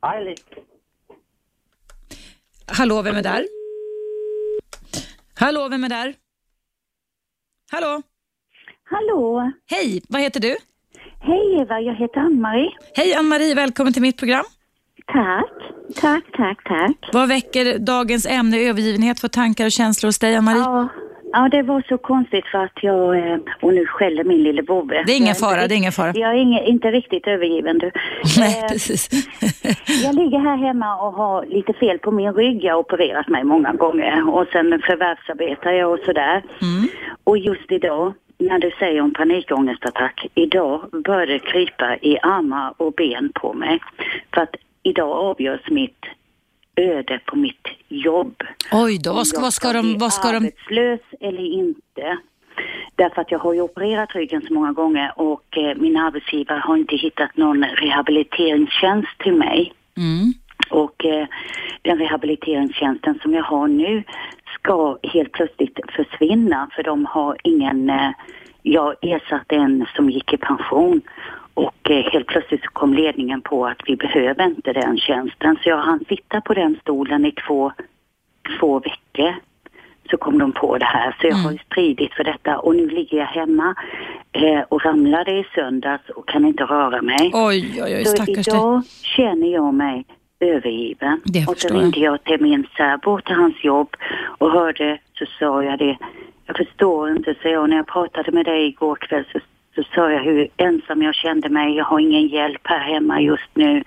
Aili. Hallå, vem är där? Hallå, vem är där? Hallå? Hallå! Hej, vad heter du? Hej Eva, jag heter Ann-Marie. Hej Ann-Marie, välkommen till mitt program. Tack, tack, tack, tack. Vad väcker dagens ämne övergivenhet för tankar och känslor hos dig Ann-Marie? Ja, ja, det var så konstigt för att jag, eh, och nu skäller min lille Bobbe. Det är ingen fara, det är ingen fara. Jag är inge, inte riktigt övergiven du. Nej, Eh, precis. Jag ligger här hemma och har lite fel på min rygg. Jag har opererat mig många gånger och sen förvärvsarbetar jag och sådär. Mm. Och just idag, när du säger om panikångestattack, idag börjar det krypa i armar och ben på mig. För att idag avgörs mitt öde på mitt jobb. Oj då, vad ska, vad ska de... Vad ska de arbetslös eller inte. Därför att jag har ju opererat ryggen så många gånger och eh, min arbetsgivare har inte hittat någon rehabiliteringstjänst till mig. mm. Och eh, den rehabiliteringstjänsten som jag har nu ska helt plötsligt försvinna för de har ingen, eh, jag ersatte en som gick i pension och eh, helt plötsligt så kom ledningen på att vi behöver inte den tjänsten så jag hann sitta på den stolen i två, två veckor så kom de på det här. Så jag har ju stridit för detta och nu ligger jag hemma eh, och ramlade i söndags och kan inte röra mig. Oj, oj, oj, Så stackars dig. idag känner jag mig övergiven. Det och så ringde jag till min särbo till hans jobb och hörde, så sa jag det. Jag förstår inte, så jag, när jag pratade med dig igår kväll så, så sa jag hur ensam jag kände mig. Jag har ingen hjälp här hemma just nu. Mm.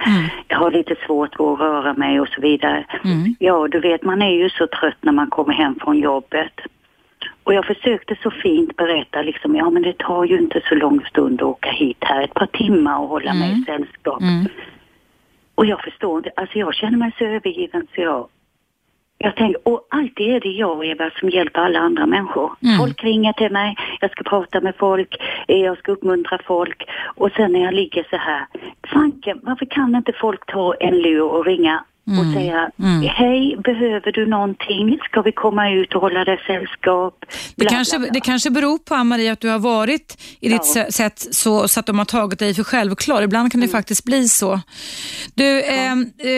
Jag har lite svårt att röra mig och så vidare. Mm. Ja, du vet man är ju så trött när man kommer hem från jobbet. Och jag försökte så fint berätta liksom, ja men det tar ju inte så lång stund att åka hit här, ett par timmar och hålla mig i sällskap. Mm. Och jag förstår inte, alltså jag känner mig så övergiven så jag, jag tänker, och alltid är det jag Eva som hjälper alla andra människor. Mm. Folk ringer till mig, jag ska prata med folk, eh, jag ska uppmuntra folk och sen när jag ligger så här, fanken, varför kan inte folk ta en lur och ringa och Mm. säga, Mm. hej, behöver du någonting? Ska vi komma ut och hålla dig sällskap? Det kanske, bla, bla. det kanske beror på, Ann-Marie, att du har varit i ditt Ja. sä- sätt så, så att de har tagit dig för självklar. Ibland kan det Mm. faktiskt bli så. Du, ehm, eh,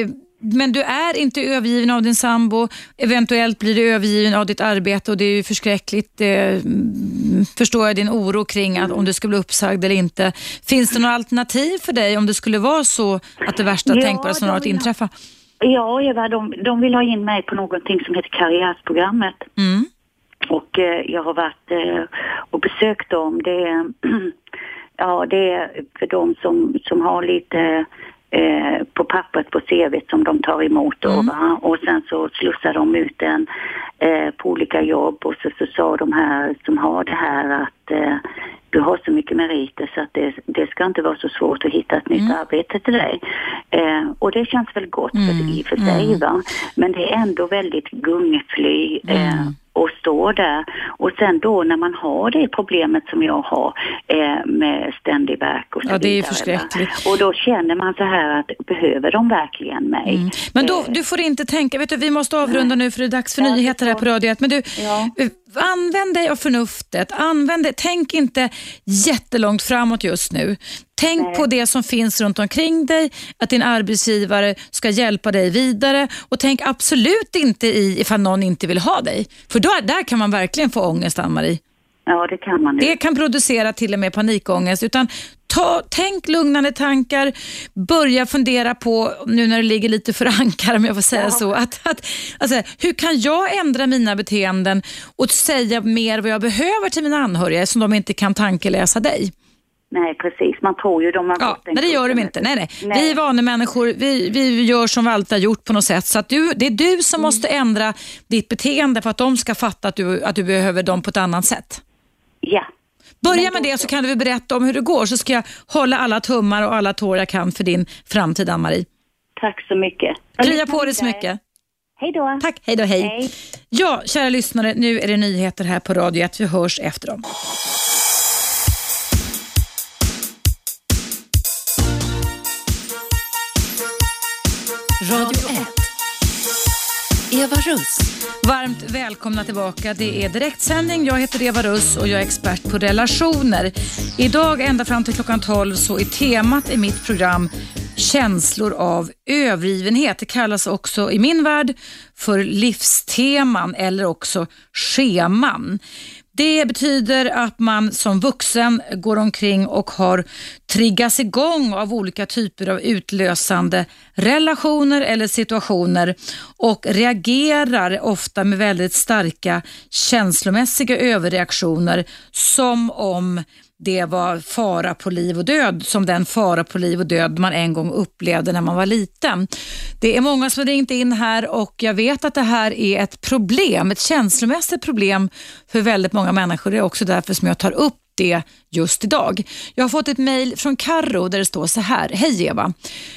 eh, men du är inte övergiven av din sambo. Eventuellt blir du övergiven av ditt arbete och det är ju förskräckligt. Eh, mm, förstår jag din oro kring att om du ska bli uppsagd eller inte. Finns det några alternativ för dig om det skulle vara så att det värsta Ja, tänkbara som de har att vill ha- inträffa? Ja, Eva, de, de vill ha in mig på någonting som heter karriärsprogrammet. Mm. Och eh, jag har varit eh, och besökt dem. Det är, ja, det är för de som, som har lite eh, på pappret på CV som de tar emot då, Mm. va? Och sen så slussar de ut en eh, på olika jobb och så, så sa de här som har det här att eh, du har så mycket meriter så att det, det ska inte vara så svårt att hitta ett nytt arbete till dig. Eh, och det känns väl gott för, i och för sig va. Men det är ändå väldigt gungfly eh, och stå där. Och sen då när man har det problemet som jag har eh, med ständig värk och så Ja, det är vidare, förskräckligt. Och då känner man så här att behöver de verkligen mig? Mm. Men då, Eh, du får inte tänka, vet du, vi måste avrunda nu för det är dags för Ja, nyheter här på Radio 1. Men du, Ja. Använd dig av förnuftet. Använd det. Tänk inte jättelångt framåt just nu. Tänk Nej. på det som finns runt omkring dig, att din arbetsgivare ska hjälpa dig vidare och tänk absolut inte i ifall någon inte vill ha dig. För då, där kan man verkligen få ångest, Ann-Marie. Ja, det kan man nu. Det kan producera till och med panikångest. Utan ta, tänk lugnande tankar, börja fundera på, nu när det ligger lite för ankar om jag får säga så, att, att, alltså, hur kan jag ändra mina beteenden och säga mer vad jag behöver till mina anhöriga som de inte kan tankeläsa dig? Nej, precis. Man tror ju de har Ja, gått nej, det gör de inte. Nej, nej. Nej. Vi är vanemänniskor, vi, vi gör som vi alltid har gjort på något sätt. Så du, det är du Mm. som måste ändra ditt beteende för att de ska fatta att du, att du behöver dem på ett annat sätt. Ja. Börja med det så. så kan du väl berätta om hur det går så ska jag hålla alla tummar och alla tår jag kan för din framtid Ann-Marie. Tack så mycket. Krya på dig så mycket. Hej då. Tack, hej då, hej. Hej. Ja, kära lyssnare, nu är det nyheter här på Radio 1. Vi hörs efter dem. Radio 1. Eva Russ. Varmt välkomna tillbaka. Det är direktsändning. Jag heter Eva Russ och jag är expert på relationer. Idag ända fram till klockan 12 så är temat i mitt program känslor av övergivenhet. Det kallas också i min värld för livsteman eller också scheman. Det betyder att man som vuxen går omkring och har triggats igång av olika typer av utlösande relationer eller situationer och reagerar ofta med väldigt starka känslomässiga överreaktioner som om det var fara på liv och död, som den fara på liv och död man en gång upplevde när man var liten. Det är många som har ringt in här och jag vet att det här är ett problem, ett känslomässigt problem för väldigt många människor. Det är också därför som jag tar upp det just idag. Jag har fått ett mejl från Karro där det står så här. Hej Eva!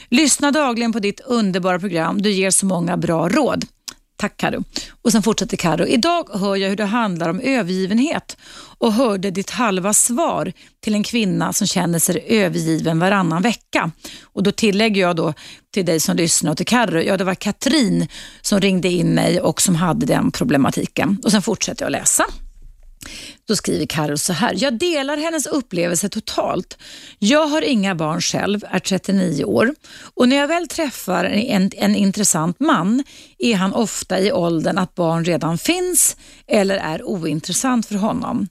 Lyssna dagligen på ditt underbara program. Du ger så många bra råd. Tack Karo. Och sen fortsätter Karo. Idag hör jag hur det handlar om övergivenhet och hörde ditt halva svar till en kvinna som känner sig övergiven varannan vecka. Och Då tillägger jag då till dig som lyssnar och till Karo, ja det var Katrin som ringde in mig och som hade den problematiken. Och Sen fortsätter jag läsa. Då skriver Carro så här. Jag delar hennes upplevelse totalt. Jag har inga barn själv, är 39 år och när jag väl träffar en, en intressant man är han ofta i åldern att barn redan finns eller är ointressant för honom.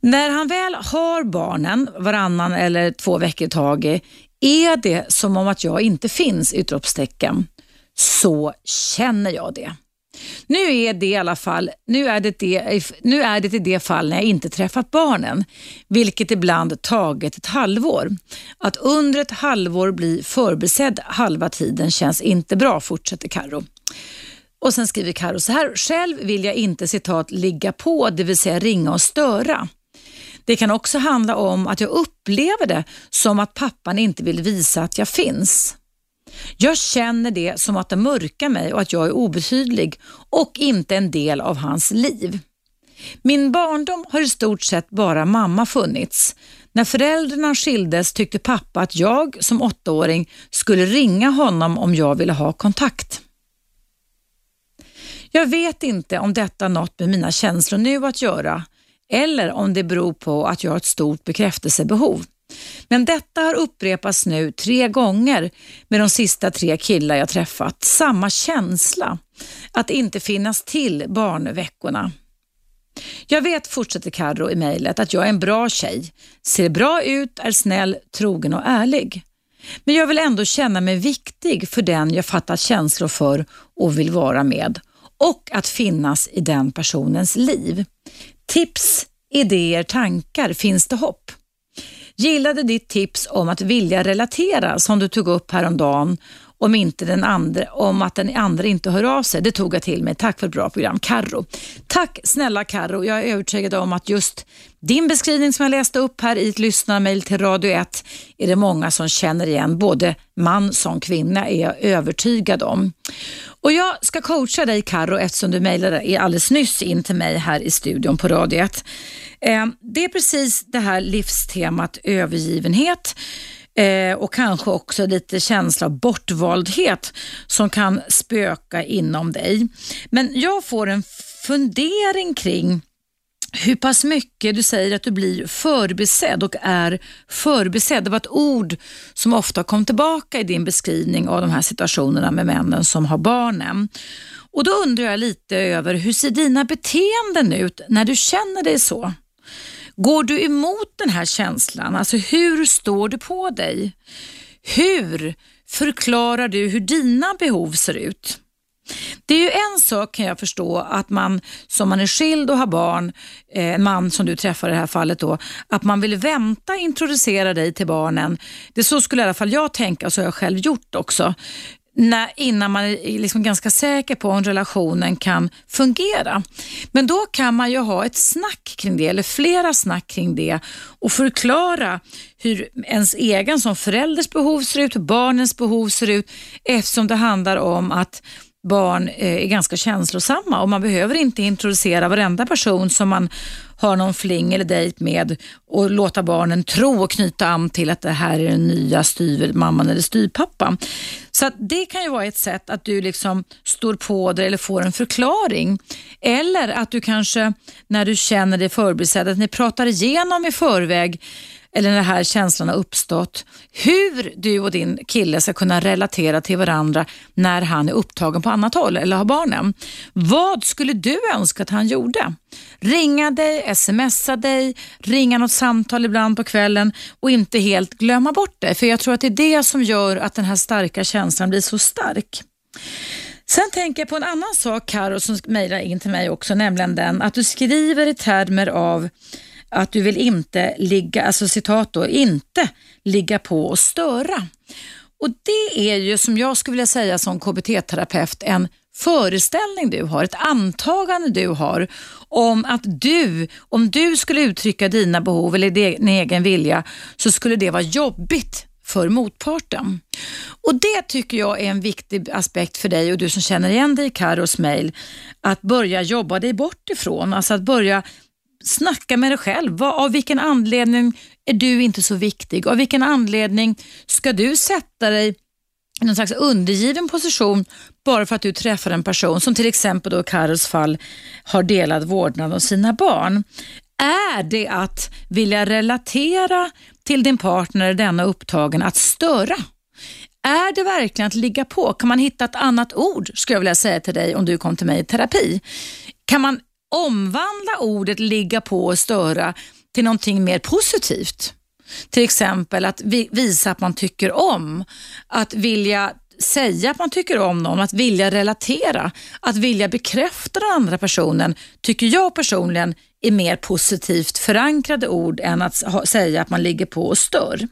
När han väl har barnen varannan eller två veckor i taget är det som om att jag inte finns! Utropstecken. Så känner jag det. Nu är det i alla fall, nu är det, det, nu är det i det fall när jag inte träffat barnen, vilket ibland tagit ett halvår. Att under ett halvår bli förbisedd halva tiden känns inte bra, fortsätter Karo. Och sen skriver Karo så här, själv vill jag inte citat ligga på, det vill säga ringa och störa. Det kan också handla om att jag upplever det som att pappan inte vill visa att jag finns. Jag känner det som att det mörkar mig och att jag är obetydlig och inte en del av hans liv. Min barndom har i stort sett bara mamma funnits. När föräldrarna skildes tyckte pappa att jag som åttaåring skulle ringa honom om jag ville ha kontakt. Jag vet inte om detta har något med mina känslor nu att göra eller om det beror på att jag har ett stort bekräftelsebehov. Men detta har upprepats nu tre gånger med de sista tre killar jag träffat. Samma känsla, att inte finnas till barnveckorna. Jag vet, fortsätter Carro i mejlet, att jag är en bra tjej. Ser bra ut, är snäll, trogen och ärlig. Men jag vill ändå känna mig viktig för den jag fattat känslor för och vill vara med. Och att finnas i den personens liv. Tips, idéer, tankar, finns det hopp? Gillade ditt tips om att vilja relatera som du tog upp häromdagen om, inte den andra, om att den andra inte hör av sig. Det tog jag till mig. Tack för ett bra program. Karro. Tack snälla Karro. Jag är övertygad om att just din beskrivning som jag läste upp här i ett lyssnarmail till Radio 1 är det många som känner igen. Både man som kvinna är jag övertygad om. Och Jag ska coacha dig Karro eftersom du mejlade alldeles nyss in till mig här i studion på Radio 1. Eh, det är precis det här livstemat övergivenhet eh, och kanske också lite känsla av bortvaldhet som kan spöka inom dig. Men jag får en fundering kring hur pass mycket du säger att du blir förbisedd och är förbisedd. Det var ett ord som ofta kom tillbaka i din beskrivning av de här situationerna med männen som har barnen. Och Då undrar jag lite över hur ser dina beteenden ut när du känner dig så? Går du emot den här känslan? Alltså hur står du på dig? Hur förklarar du hur dina behov ser ut? Det är ju en sak kan jag förstå att man som man är skild och har barn, eh, en man som du träffar i det här fallet då, att man vill vänta introducera dig till barnen. Det så skulle i alla fall jag tänka och så har jag själv gjort också när, innan man är liksom ganska säker på om relationen kan fungera. Men då kan man ju ha ett snack kring det, eller flera snack kring det och förklara hur ens egen som förälders behov ser ut, hur barnens behov ser ut eftersom det handlar om att barn eh, är ganska känslosamma och man behöver inte introducera varenda person som man har någon fling eller dejt med och låta barnen tro och knyta an till att det här är den nya styvmamman eller styvpappan. Så det kan ju vara ett sätt att du liksom står på dig eller får en förklaring. Eller att du kanske när du känner dig förbisedd, att ni pratar igenom i förväg eller när den här känslan har uppstått, hur du och din kille ska kunna relatera till varandra när han är upptagen på annat håll eller har barnen. Vad skulle du önska att han gjorde? Ringa dig, smsa dig, ringa något samtal ibland på kvällen och inte helt glömma bort det. För jag tror att det är det som gör att den här starka känslan blir så stark. Sen tänker jag på en annan sak, Karo, som mejlar in till mig också, nämligen den att du skriver i termer av att du vill inte ligga, alltså citat då, inte ligga på och störa. Och det är ju som jag skulle vilja säga som KBT-terapeut en föreställning du har, ett antagande du har om att du, om du skulle uttrycka dina behov eller din egen vilja så skulle det vara jobbigt för motparten. Och Det tycker jag är en viktig aspekt för dig och du som känner igen dig i Karos mejl, att börja jobba dig bort ifrån. Alltså att börja snacka med dig själv. Vad, av vilken anledning är du inte så viktig? Av vilken anledning ska du sätta dig i någon slags undergiven position bara för att du träffar en person som till exempel då i Karos fall har delad vårdnad om sina barn. Är det att vilja relatera till din partner, denna upptagen, att störa? Är det verkligen att ligga på? Kan man hitta ett annat ord, skulle jag vilja säga till dig om du kom till mig i terapi? Kan man omvandla ordet ligga på och störa till någonting mer positivt. Till exempel att visa att man tycker om, att vilja säga att man tycker om någon, att vilja relatera, att vilja bekräfta den andra personen tycker jag personligen är mer positivt förankrade ord än att säga att man ligger på och stör.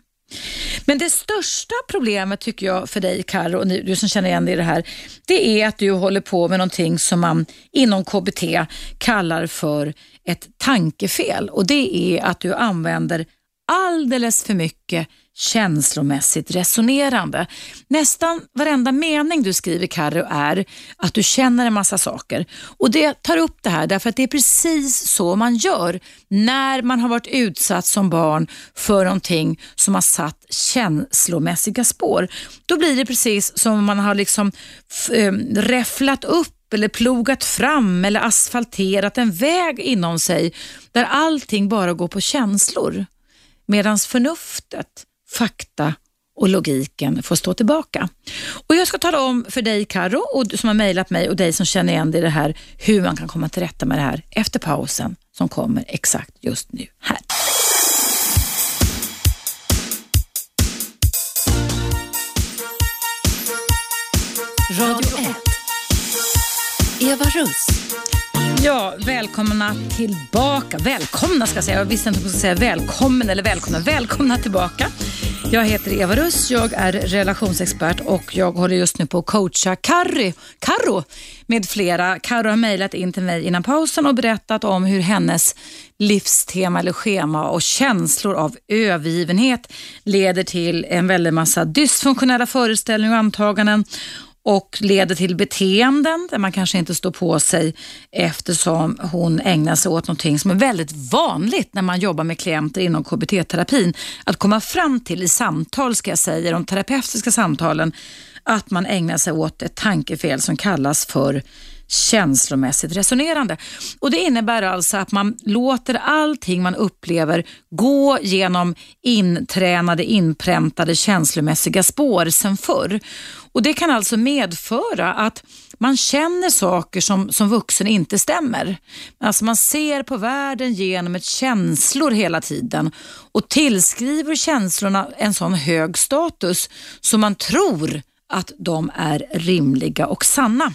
Men det största problemet tycker jag för dig Karo och du som känner igen dig i det här, det är att du håller på med någonting som man inom KBT kallar för ett tankefel. Och det är att du använder alldeles för mycket känslomässigt resonerande. Nästan varenda mening du skriver Carro är att du känner en massa saker. Och Det tar upp det här därför att det är precis så man gör när man har varit utsatt som barn för någonting som har satt känslomässiga spår. Då blir det precis som om man har liksom eh, räfflat upp eller plogat fram eller asfalterat en väg inom sig där allting bara går på känslor. Medan förnuftet fakta och logiken får stå tillbaka. Och Jag ska tala om för dig Karo och som har mejlat mig och dig som känner igen dig i det här hur man kan komma till rätta med det här efter pausen som kommer exakt just nu här. Radio 1. Eva Russ. Ja, välkomna tillbaka. Välkomna ska jag säga. Jag visste inte om jag skulle säga välkommen eller välkomna. Välkomna tillbaka. Jag heter Eva Russ, jag är relationsexpert och jag håller just nu på att coacha Carri, Carro med flera. Carro har mejlat in till mig innan pausen och berättat om hur hennes livstema eller schema och känslor av övergivenhet leder till en väldig massa dysfunktionella föreställningar och antaganden och leder till beteenden där man kanske inte står på sig eftersom hon ägnar sig åt någonting som är väldigt vanligt när man jobbar med klienter inom KBT-terapin. Att komma fram till i samtal, ska jag säga, de terapeutiska samtalen, att man ägnar sig åt ett tankefel som kallas för känslomässigt resonerande. Och Det innebär alltså att man låter allting man upplever gå genom intränade, inpräntade känslomässiga spår sen förr. Och Det kan alltså medföra att man känner saker som, som vuxen inte stämmer. Alltså man ser på världen genom ett känslor hela tiden och tillskriver känslorna en sån hög status så man tror att de är rimliga och sanna.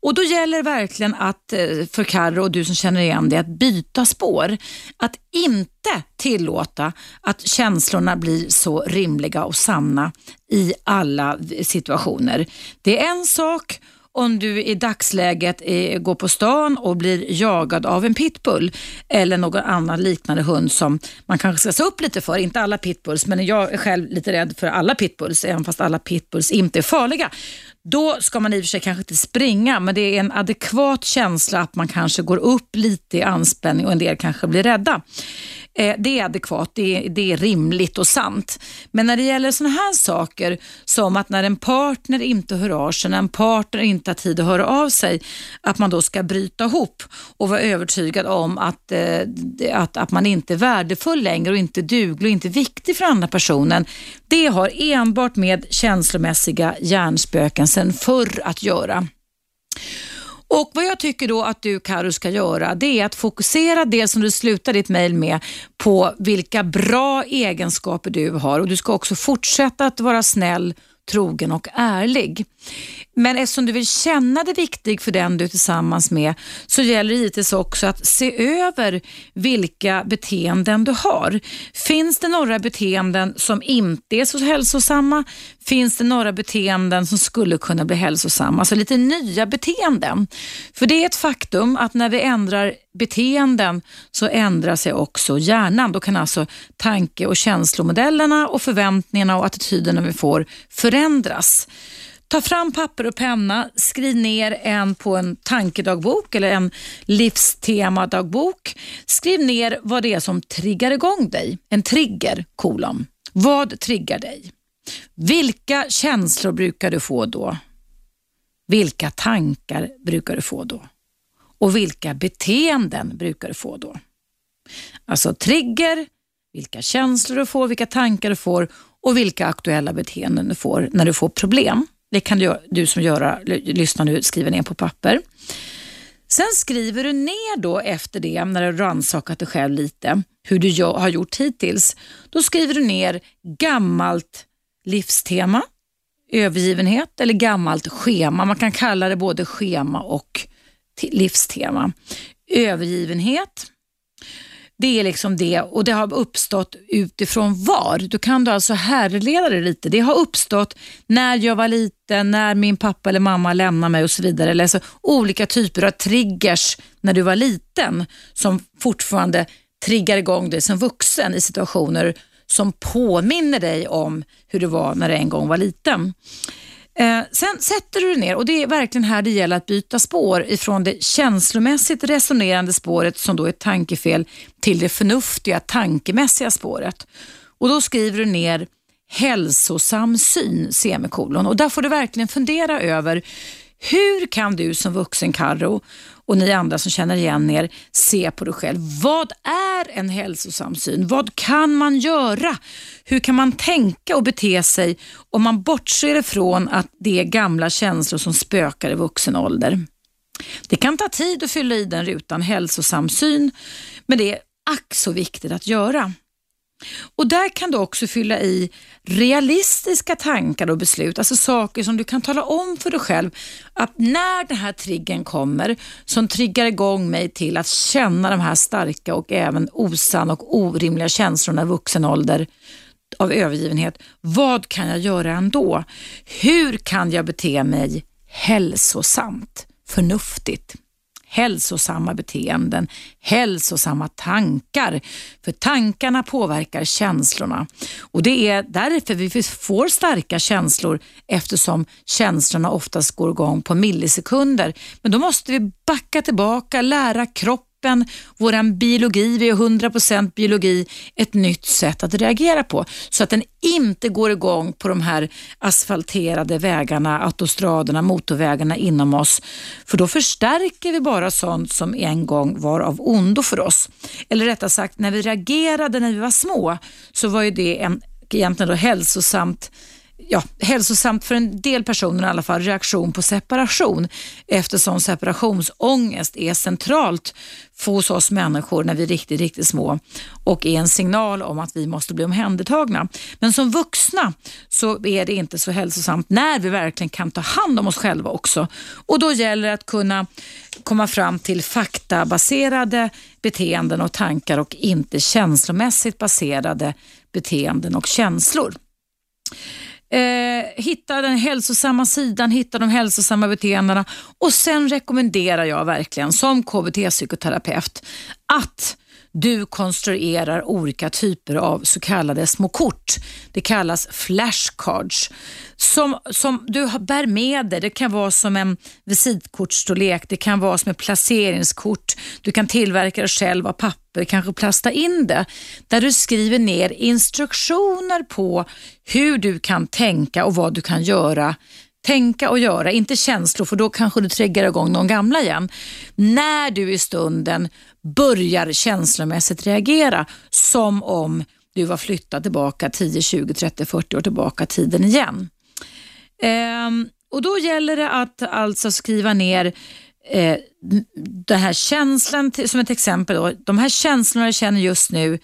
Och Då gäller det verkligen att, eh, för Carro och du som känner igen det, att byta spår. Att inte tillåta att känslorna blir så rimliga och sanna i alla situationer. Det är en sak om du i dagsläget är, går på stan och blir jagad av en pitbull eller någon annan liknande hund som man kanske ska se upp lite för. Inte alla pitbulls, men jag är själv lite rädd för alla pitbulls, även fast alla pitbulls inte är farliga. Då ska man i och för sig kanske inte springa, men det är en adekvat känsla att man kanske går upp lite i anspänning och en del kanske blir rädda. Eh, det är adekvat, det är, det är rimligt och sant. Men när det gäller sådana här saker som att när en partner inte hör av sig, när en partner inte har tid att höra av sig, att man då ska bryta ihop och vara övertygad om att, eh, att, att man inte är värdefull längre och inte duglig och inte viktig för andra personen. Det har enbart med känslomässiga hjärnspöken sedan förr att göra. Och Vad jag tycker då att du Karo ska göra det är att fokusera det som du slutar ditt mejl med på vilka bra egenskaper du har. Och du ska också fortsätta att vara snäll trogen och ärlig. Men eftersom du vill känna dig viktig för den du är tillsammans med så gäller det givetvis också att se över vilka beteenden du har. Finns det några beteenden som inte är så hälsosamma? Finns det några beteenden som skulle kunna bli hälsosamma? Alltså lite nya beteenden. För det är ett faktum att när vi ändrar beteenden så ändrar sig också hjärnan. Då kan alltså tanke och känslomodellerna och förväntningarna och attityderna vi får förändras. Ta fram papper och penna, skriv ner en på en tankedagbok eller en livstemadagbok. Skriv ner vad det är som triggar igång dig. En trigger, kolon. Vad triggar dig? Vilka känslor brukar du få då? Vilka tankar brukar du få då? Och vilka beteenden brukar du få då? Alltså trigger, vilka känslor du får, vilka tankar du får och vilka aktuella beteenden du får när du får problem. Det kan du, du som göra, lyssnar nu skriva ner på papper. Sen skriver du ner då efter det, när du rannsakat dig själv lite, hur du har gjort hittills. Då skriver du ner gammalt livstema, övergivenhet eller gammalt schema. Man kan kalla det både schema och livstema. Övergivenhet, det är liksom det och det har uppstått utifrån var. Du kan du alltså härleda det lite. Det har uppstått när jag var liten, när min pappa eller mamma lämnade mig och så vidare. Eller alltså olika typer av triggers när du var liten som fortfarande triggar igång dig som vuxen i situationer som påminner dig om hur det var när du en gång var liten. Eh, sen sätter du dig ner och det är verkligen här det gäller att byta spår ifrån det känslomässigt resonerande spåret som då är tankefel till det förnuftiga tankemässiga spåret. Och Då skriver du ner hälsosam syn, semikolon. Och där får du verkligen fundera över hur kan du som vuxen Karro och ni andra som känner igen er se på dig själv. Vad är en hälsosam syn? Vad kan man göra? Hur kan man tänka och bete sig om man bortser ifrån att det är gamla känslor som spökar i vuxen ålder? Det kan ta tid att fylla i den rutan hälsosam syn, men det är ack så viktigt att göra. Och Där kan du också fylla i realistiska tankar och beslut, alltså saker som du kan tala om för dig själv att när den här triggern kommer som triggar igång mig till att känna de här starka och även osanna och orimliga känslorna i vuxen ålder av övergivenhet. Vad kan jag göra ändå? Hur kan jag bete mig hälsosamt, förnuftigt? Hälsosamma beteenden, hälsosamma tankar. För tankarna påverkar känslorna och det är därför vi får starka känslor eftersom känslorna oftast går igång på millisekunder. Men då måste vi backa tillbaka, lära kroppen kroppen, vår biologi, vi är 100% biologi, ett nytt sätt att reagera på. Så att den inte går igång på de här asfalterade vägarna, autostraderna, motorvägarna inom oss. För då förstärker vi bara sånt som en gång var av ondo för oss. Eller rättare sagt, när vi reagerade när vi var små så var ju det en, egentligen då hälsosamt ja, hälsosamt för en del personer i alla fall, reaktion på separation eftersom separationsångest är centralt hos oss människor när vi är riktigt, riktigt små och är en signal om att vi måste bli omhändertagna. Men som vuxna så är det inte så hälsosamt när vi verkligen kan ta hand om oss själva också. Och då gäller det att kunna komma fram till faktabaserade beteenden och tankar och inte känslomässigt baserade beteenden och känslor. Eh, hitta den hälsosamma sidan, hitta de hälsosamma beteendena och sen rekommenderar jag verkligen som KBT-psykoterapeut att du konstruerar olika typer av så kallade små kort. Det kallas flashcards som, som du bär med dig. Det kan vara som en visitkortsstorlek, det kan vara som ett placeringskort. Du kan tillverka det själv av papper, kanske plasta in det. Där du skriver ner instruktioner på hur du kan tänka och vad du kan göra tänka och göra, inte känslor för då kanske du triggar igång någon gamla igen. När du i stunden börjar känslomässigt reagera som om du var flyttad tillbaka 10, 20, 30, 40 år tillbaka tiden igen. Ehm, och Då gäller det att alltså skriva ner eh, den här känslan, som ett exempel. Då, de här känslorna jag känner just nu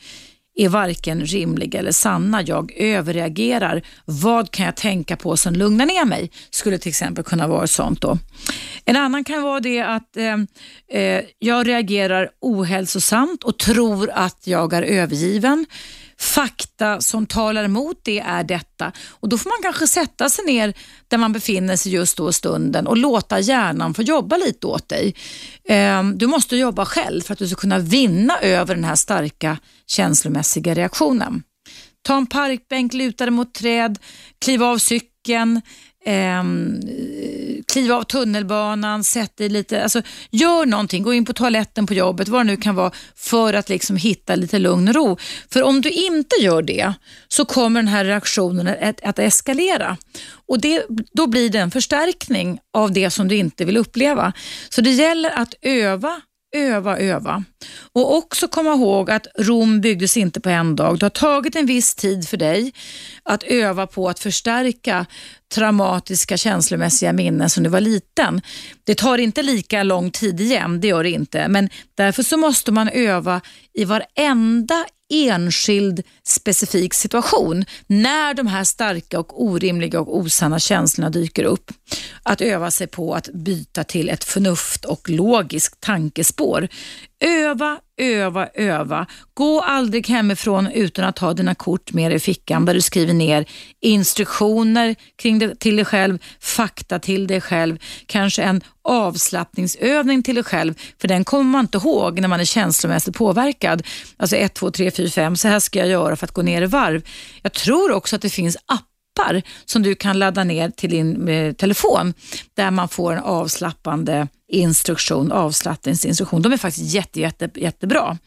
är varken rimliga eller sanna. Jag överreagerar. Vad kan jag tänka på som lugnar ner mig? Skulle till exempel kunna vara sånt då. En annan kan vara det att eh, eh jag reagerar ohälsosamt och tror att jag är övergiven fakta som talar emot det är detta. Och Då får man kanske sätta sig ner där man befinner sig just då stunden och låta hjärnan få jobba lite åt dig. Ehm, du måste jobba själv för att du ska kunna vinna över den här starka känslomässiga reaktionen. Ta en parkbänk, luta dig mot träd, kliva av cykeln, eh, kliva av tunnelbanan, sätt dig lite, alltså gör någonting, gå in på toaletten på jobbet, vad det nu kan vara, för att liksom hitta lite lugn och ro. För om du inte gör det så kommer den här reaktionen att, att eskalera och det, då blir det en förstärkning av det som du inte vill uppleva. Så det gäller att öva öva, öva. Och också komma ihåg att Rom byggdes inte på en dag. Det har tagit en viss tid för dig att öva på att förstärka traumatiska känslomässiga minnen som du var liten. Det tar inte lika lång tid igen, det gör det inte. Men därför så måste man öva i varenda enskild specifik situation när de här starka och orimliga och osanna känslorna dyker upp. Att öva sig på att byta till ett förnuft och logiskt tankespår. Öva, öva, öva. Gå aldrig hemifrån utan att ha dina kort med dig i fickan där du skriver ner instruktioner kring det, till dig själv, fakta till dig själv, kanske en avslappningsövning till dig själv, för den kommer man inte ihåg när man är känslomässigt påverkad. Alltså 1, 2, 3, 4, 5, så här ska jag göra för att gå ner i varv. Jag tror också att det finns appar som du kan ladda ner till din eh, telefon där man får en avslappande instruktion, avslappningsinstruktion. De är faktiskt jätte, jätte, jättebra.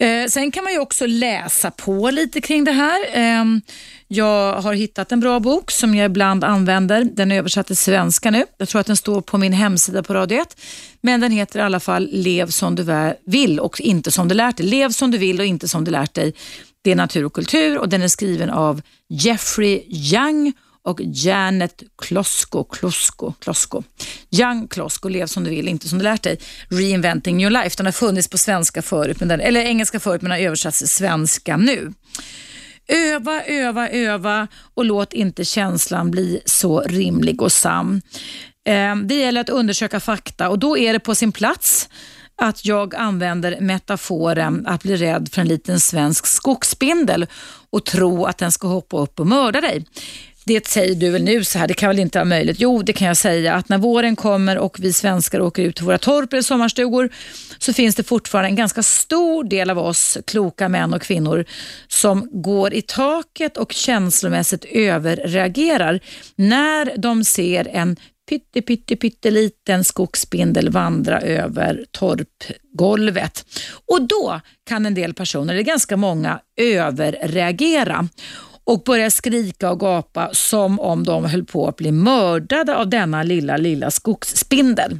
Eh, sen kan man ju också läsa på lite kring det här. Eh, jag har hittat en bra bok som jag ibland använder. Den är översatt till svenska nu. Jag tror att den står på min hemsida på Radio 1. Men den heter i alla fall Lev som du vill och inte som du lärt dig. Lev som du vill och inte som du lärt dig. Det är natur och kultur och den är skriven av Jeffrey Young och Janet Klosko, Klosko, Klosko. Young Klosko, lev som du vill, inte som du lärt dig. Reinventing your life. Den har funnits på svenska förut, men den, eller engelska förut men har översatts till svenska nu. Öva, öva, öva och låt inte känslan bli så rimlig och sann. Ehm, det gäller att undersöka fakta och då är det på sin plats att jag använder metaforen att bli rädd för en liten svensk skogsspindel och tro att den ska hoppa upp och mörda dig det säger du väl nu så här, det kan väl inte vara möjligt? Jo, det kan jag säga att när våren kommer och vi svenskar åker ut till våra torp eller sommarstugor så finns det fortfarande en ganska stor del av oss kloka män och kvinnor som går i taket och känslomässigt överreagerar när de ser en pytte, pytte, pytteliten skogsspindel vandra över torpgolvet. Och då kan en del personer, eller ganska många, överreagera och börjar skrika och gapa som om de höll på att bli mördade av denna lilla, lilla skogsspindel.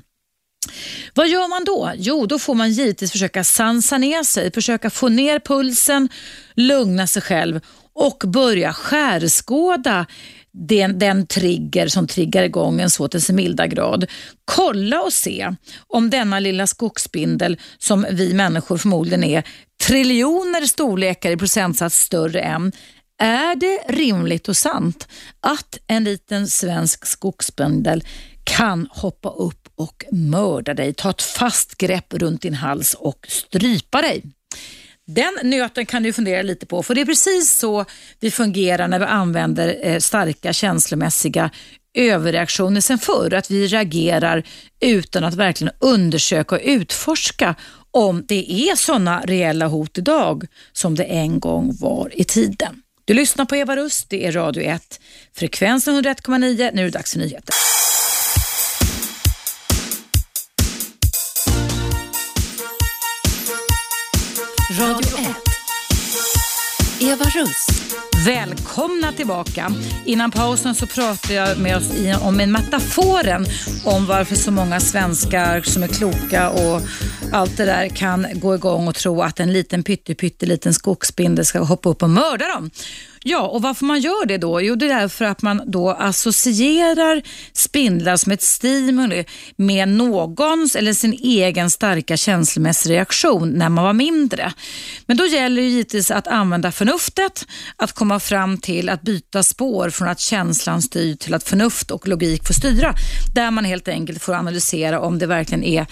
Vad gör man då? Jo, då får man givetvis försöka sansa ner sig, försöka få ner pulsen, lugna sig själv och börja skärskåda den, den trigger som triggar igång en så till sin milda grad. Kolla och se om denna lilla skogsspindel som vi människor förmodligen är triljoner storlekar i procentsats större än är det rimligt och sant att en liten svensk skogsspindel kan hoppa upp och mörda dig, ta ett fast grepp runt din hals och strypa dig? Den nöten kan du fundera lite på, för det är precis så vi fungerar när vi använder eh, starka känslomässiga överreaktioner sen förr, att vi reagerar utan att verkligen undersöka och utforska om det är sådana reella hot idag som det en gång var i tiden. Du lyssnar på Eva Rust, det är Radio 1, frekvensen 101,9. Nu är det dags för nyheter. Radio 1. Eva Russ. Välkomna tillbaka. Innan pausen så pratade jag med oss om en metaforen om varför så många svenskar som är kloka och allt det där kan gå igång och tro att en liten pytteliten skogsspindel ska hoppa upp och mörda dem. Ja, och varför man gör det då? Jo, det är därför att man då associerar spindlar som ett stimuli med någons eller sin egen starka känslomässiga reaktion när man var mindre. Men då gäller det givetvis att använda förnuftet, att komma fram till att byta spår från att känslan styr till att förnuft och logik får styra. Där man helt enkelt får analysera om det verkligen är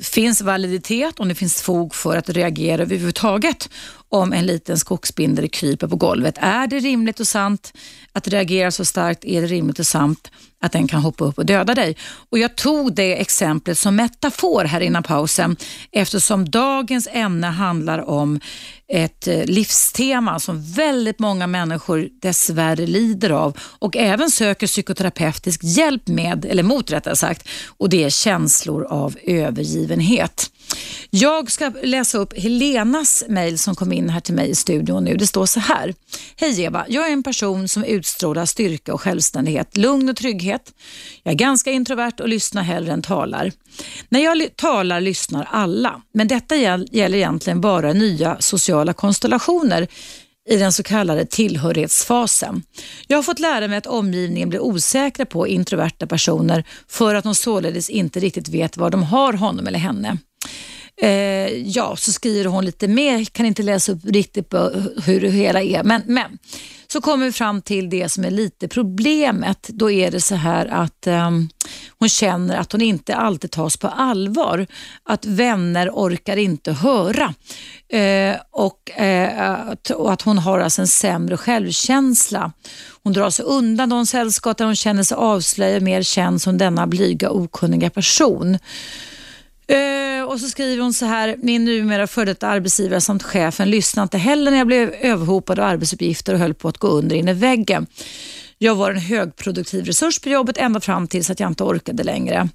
finns validitet, om det finns fog för att reagera överhuvudtaget om en liten skogsspindel kryper på golvet. Är det rimligt och sant att reagera så starkt? Är det rimligt och sant att den kan hoppa upp och döda dig? Och Jag tog det exemplet som metafor här innan pausen eftersom dagens ämne handlar om ett eh, livstema som väldigt många människor dessvärre lider av och även söker psykoterapeutisk hjälp med, eller mot rättare sagt, och det är känslor av övergivenhet. Jag ska läsa upp Helenas mejl som kom in här till mig i studion nu. Det står så här. Hej Eva, jag är en person som utstrålar styrka och självständighet, lugn och trygghet. Jag är ganska introvert och lyssnar hellre än talar. När jag talar lyssnar alla, men detta gäller egentligen bara nya sociala konstellationer i den så kallade tillhörighetsfasen. Jag har fått lära mig att omgivningen blir osäkra på introverta personer för att de således inte riktigt vet var de har honom eller henne. Eh, ja, så skriver hon lite mer, kan inte läsa upp riktigt hur det hela är, men, men så kommer vi fram till det som är lite problemet. Då är det så här att eh, hon känner att hon inte alltid tas på allvar. Att vänner orkar inte höra. Eh, och, eh, att, och, att, hon har alltså en sämre självkänsla. Hon drar sig undan de sällskap där hon känner sig avslöjad, mer känd som denna blyga okunniga person. Eh, och så skriver hon så här, min numera före detta arbetsgivare samt chefen lyssnade inte heller när jag blev överhopad av arbetsuppgifter och höll på att gå under in i väggen. Jag var en högproduktiv resurs på jobbet ända fram tills att jag inte orkade längre.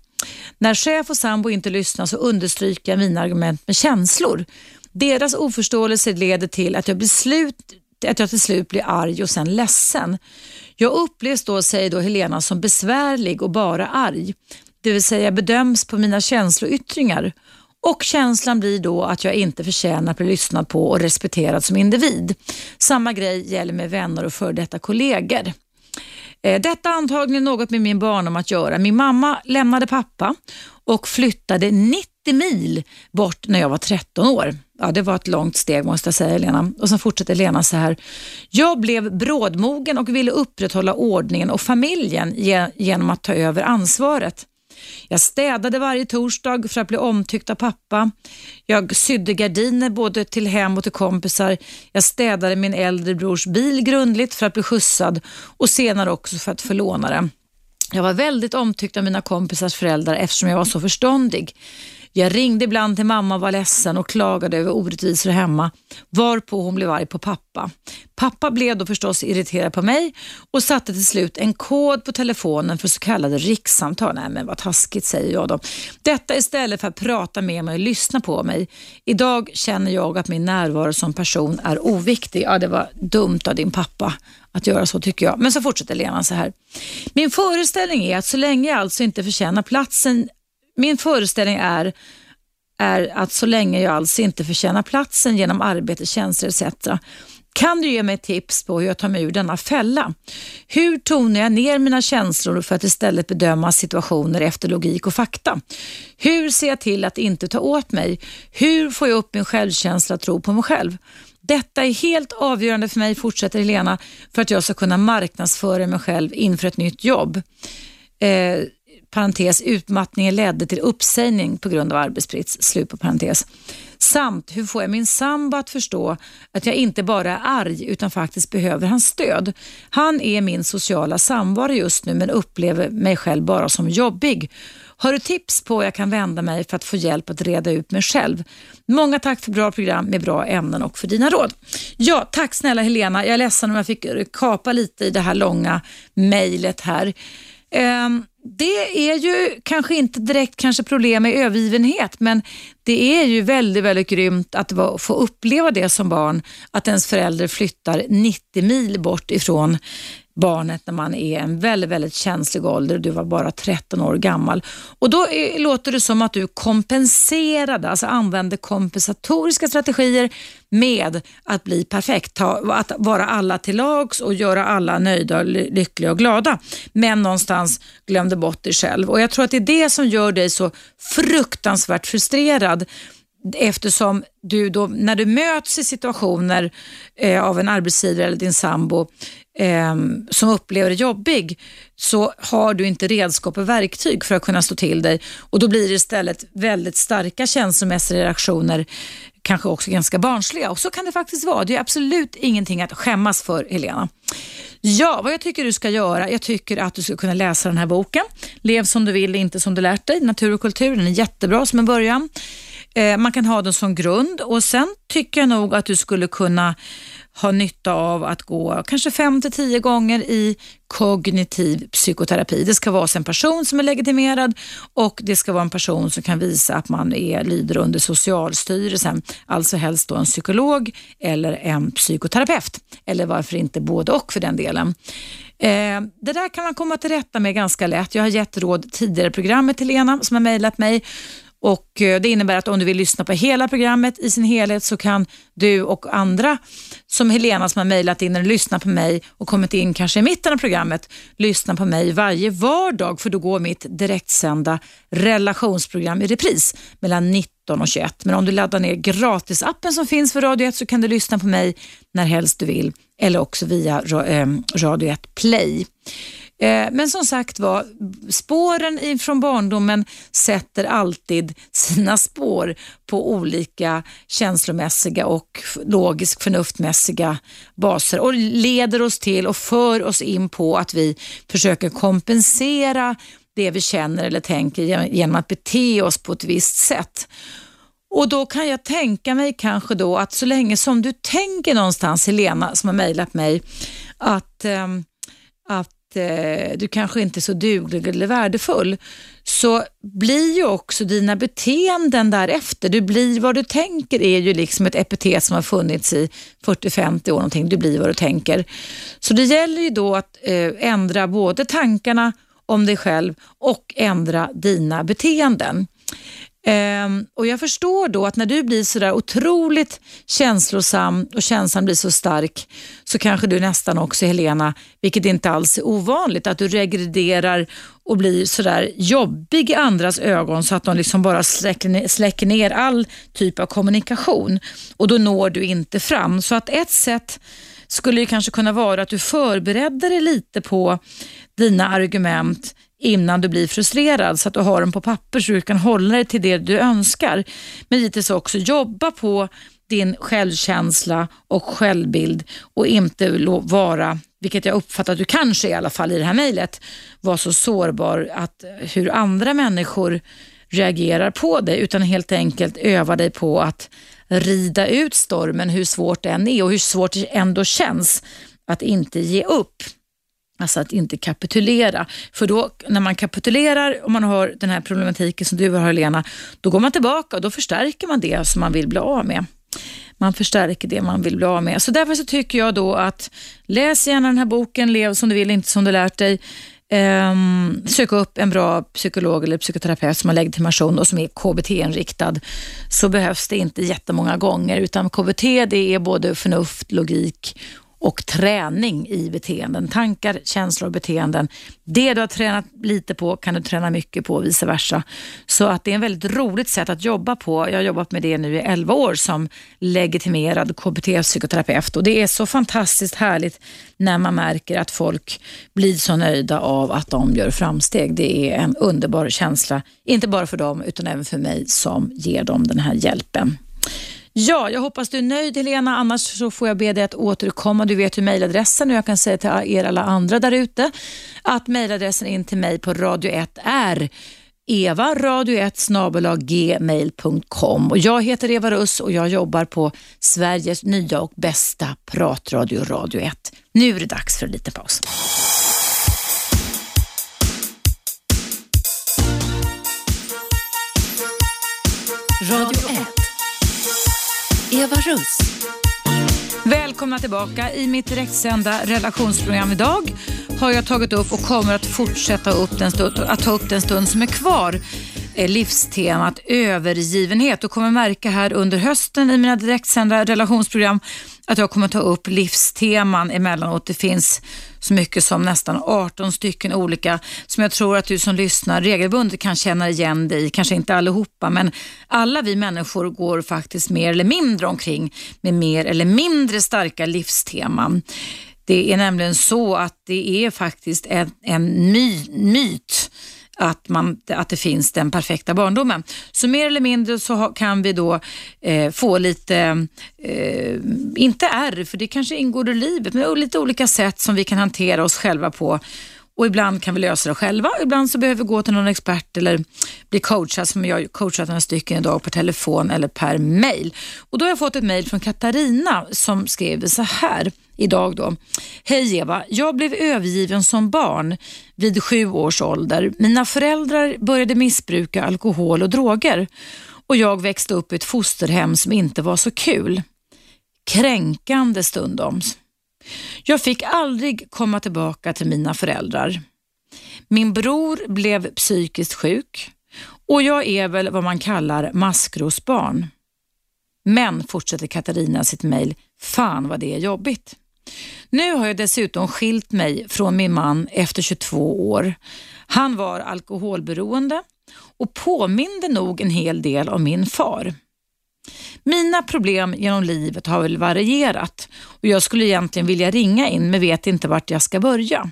När chef och sambo inte lyssnar så understryker jag mina argument med känslor. Deras oförståelse leder till att jag, blir slut, att jag till slut blir arg och sen ledsen. Jag upplevs då, säger då Helena, som besvärlig och bara arg det vill säga bedöms på mina känsloyttringar. Och känslan blir då att jag inte förtjänar att bli lyssnad på och respekterad som individ. Samma grej gäller med vänner och före detta kollegor. Eh, detta antagligen något med min barndom att göra. Min mamma lämnade pappa och flyttade 90 mil bort när jag var 13 år. Ja, det var ett långt steg måste jag säga Lena. Och sen fortsätter Lena så här. Jag blev brådmogen och ville upprätthålla ordningen och familjen genom att ta över ansvaret. Jag städade varje torsdag för att bli omtyckt av pappa. Jag sydde gardiner både till hem och till kompisar. Jag städade min äldre brors bil grundligt för att bli skjutsad och senare också för att få låna den. Jag var väldigt omtyckt av mina kompisars föräldrar eftersom jag var så förståndig. Jag ringde ibland till mamma och var ledsen och klagade över orättvisor hemma, varpå hon blev arg på pappa. Pappa blev då förstås irriterad på mig och satte till slut en kod på telefonen för så kallade rikssamtal. Nej men vad taskigt säger jag då. Detta istället för att prata med mig och lyssna på mig. Idag känner jag att min närvaro som person är oviktig. Ja, det var dumt av din pappa att göra så tycker jag. Men så fortsätter Lena så här. Min föreställning är att så länge jag alltså inte förtjänar platsen min föreställning är, är att så länge jag alls inte förtjänar platsen genom arbete, tjänster etc. Kan du ge mig tips på hur jag tar mig ur denna fälla? Hur tonar jag ner mina känslor för att istället bedöma situationer efter logik och fakta? Hur ser jag till att inte ta åt mig? Hur får jag upp min självkänsla och tro på mig själv? Detta är helt avgörande för mig, fortsätter Helena, för att jag ska kunna marknadsföra mig själv inför ett nytt jobb. Eh, parentes, utmattningen ledde till uppsägning på grund av arbetsbrist, slut på parentes. Samt hur får jag min sambo att förstå att jag inte bara är arg utan faktiskt behöver hans stöd. Han är min sociala samvaro just nu men upplever mig själv bara som jobbig. Har du tips på hur jag kan vända mig för att få hjälp att reda ut mig själv? Många tack för bra program med bra ämnen och för dina råd. Ja, tack snälla Helena. Jag är ledsen om jag fick kapa lite i det här långa mejlet här. Um, det är ju kanske inte direkt kanske problem med övergivenhet, men det är ju väldigt, väldigt grymt att få uppleva det som barn, att ens förälder flyttar 90 mil bort ifrån barnet när man är en väldigt, väldigt känslig ålder. och Du var bara 13 år gammal. Och Då är, låter det som att du kompenserade, alltså använde kompensatoriska strategier med att bli perfekt, ta, att vara alla till lags och göra alla nöjda, lyckliga och glada. Men någonstans glömde bort dig själv. Och Jag tror att det är det som gör dig så fruktansvärt frustrerad eftersom du då, när du möts i situationer eh, av en arbetsgivare eller din sambo eh, som upplever dig jobbig så har du inte redskap och verktyg för att kunna stå till dig och då blir det istället väldigt starka känslomässiga reaktioner kanske också ganska barnsliga och så kan det faktiskt vara. Det är absolut ingenting att skämmas för Helena. Ja, vad jag tycker du ska göra, jag tycker att du ska kunna läsa den här boken. Lev som du vill, inte som du lärt dig. Natur och kultur, den är jättebra som en början. Eh, man kan ha den som grund och sen tycker jag nog att du skulle kunna ha nytta av att gå kanske fem till tio gånger i kognitiv psykoterapi. Det ska vara en person som är legitimerad och det ska vara en person som kan visa att man är, lyder under Socialstyrelsen, alltså helst då en psykolog eller en psykoterapeut. Eller varför inte både och för den delen. Eh, det där kan man komma till rätta med ganska lätt. Jag har gett råd tidigare i programmet till Lena som har mejlat mig och eh, Det innebär att om du vill lyssna på hela programmet i sin helhet så kan du och andra som Helena som har mejlat in eller lyssnat på mig och kommit in kanske i mitten av programmet, lyssna på mig varje vardag för då går mitt direktsända relationsprogram i repris mellan 19 och 21. Men om du laddar ner gratisappen som finns för Radio 1 så kan du lyssna på mig när helst du vill eller också via eh, Radio 1 Play. Eh, men som sagt var, spåren från barndomen sätter alltid sina spår på olika känslomässiga och logiskt förnuftmässiga baser och leder oss till och för oss in på att vi försöker kompensera det vi känner eller tänker genom att bete oss på ett visst sätt. Och då kan jag tänka mig kanske då att så länge som du tänker någonstans, Helena som har mejlat mig, att, ehm, att att eh, du kanske inte är så duglig eller värdefull, så blir ju också dina beteenden därefter. Du blir vad du tänker är ju liksom ett epitet som har funnits i 40-50 år någonting. Du blir vad du tänker. Så det gäller ju då att eh, ändra både tankarna om dig själv och ändra dina beteenden. Um, och Jag förstår då att när du blir så där otroligt känslosam och känslan blir så stark så kanske du nästan också Helena, vilket inte alls är ovanligt, att du regrederar och blir så där jobbig i andras ögon så att de liksom bara släcker ner, släcker ner all typ av kommunikation och då når du inte fram. Så att ett sätt skulle det kanske kunna vara att du förbereder dig lite på dina argument innan du blir frustrerad så att du har dem på papper så du kan hålla dig till det du önskar. Men givetvis också jobba på din självkänsla och självbild och inte vara, vilket jag uppfattar att du kanske i alla fall i det här mejlet, var så sårbar att eh, hur andra människor reagerar på dig utan helt enkelt öva dig på att rida ut stormen hur svårt det än är och hur svårt det ändå känns att inte ge upp. Alltså att inte kapitulera. För då när man kapitulerar och man har den här problematiken som du har Helena, då går man tillbaka och då förstärker man det som man vill bli av med. Man förstärker det man vill bli av med. Så därför så tycker jag då att läs gärna den här boken, Lev som du vill, inte som du lärt dig. Ehm, um, söka upp en bra psykolog eller psykoterapeut som har legitimation och som är KBT-inriktad så behövs det inte jättemånga gånger utan KBT det är både förnuft, logik och träning i beteenden. Tankar, känslor och beteenden. Det du har tränat lite på kan du träna mycket på och vice versa. Så att det är ett väldigt roligt sätt att jobba på. Jag har jobbat med det nu i 11 år som legitimerad KBT-psykoterapeut och det är så fantastiskt härligt när man märker att folk blir så nöjda av att de gör framsteg. Det är en underbar känsla, inte bara för dem utan även för mig som ger dem den här hjälpen. Ja, jag hoppas du är nöjd Helena, annars så får jag be dig att återkomma. Du vet ju mejladressen och jag kan säga till er alla andra där ute att mejladressen in till mig på Radio 1 är Eva, radio 1 gmail.com och Jag heter Eva Russ och jag jobbar på Sveriges nya och bästa pratradio, Radio 1. Nu är det dags för en liten paus. Radio 1. Eva Russ. Välkomna tillbaka. I mitt direktsända relationsprogram idag har jag tagit upp och kommer att fortsätta upp den stund, att ta upp den stund som är kvar Eh, livstemat övergivenhet och kommer märka här under hösten i mina direktsända relationsprogram att jag kommer ta upp livsteman emellanåt. Det finns så mycket som nästan 18 stycken olika som jag tror att du som lyssnar regelbundet kan känna igen dig i. Kanske inte allihopa, men alla vi människor går faktiskt mer eller mindre omkring med mer eller mindre starka livsteman. Det är nämligen så att det är faktiskt en, en my, myt att, man, att det finns den perfekta barndomen. Så mer eller mindre så kan vi då eh, få lite, eh, inte ärr, för det kanske ingår i livet, men lite olika sätt som vi kan hantera oss själva på. Och ibland kan vi lösa det själva, ibland så behöver vi gå till någon expert eller bli coachad som jag har coachat några stycken idag på telefon eller per mail. Och då har jag fått ett mail från Katarina som skrev så här idag då. Hej Eva, jag blev övergiven som barn vid sju års ålder. Mina föräldrar började missbruka alkohol och droger och jag växte upp i ett fosterhem som inte var så kul. Kränkande stundom. Jag fick aldrig komma tillbaka till mina föräldrar. Min bror blev psykiskt sjuk och jag är väl vad man kallar maskrosbarn. Men, fortsätter Katarina sitt mejl, fan vad det är jobbigt. Nu har jag dessutom skilt mig från min man efter 22 år. Han var alkoholberoende och påminde nog en hel del om min far. Mina problem genom livet har väl varierat och jag skulle egentligen vilja ringa in men vet inte vart jag ska börja.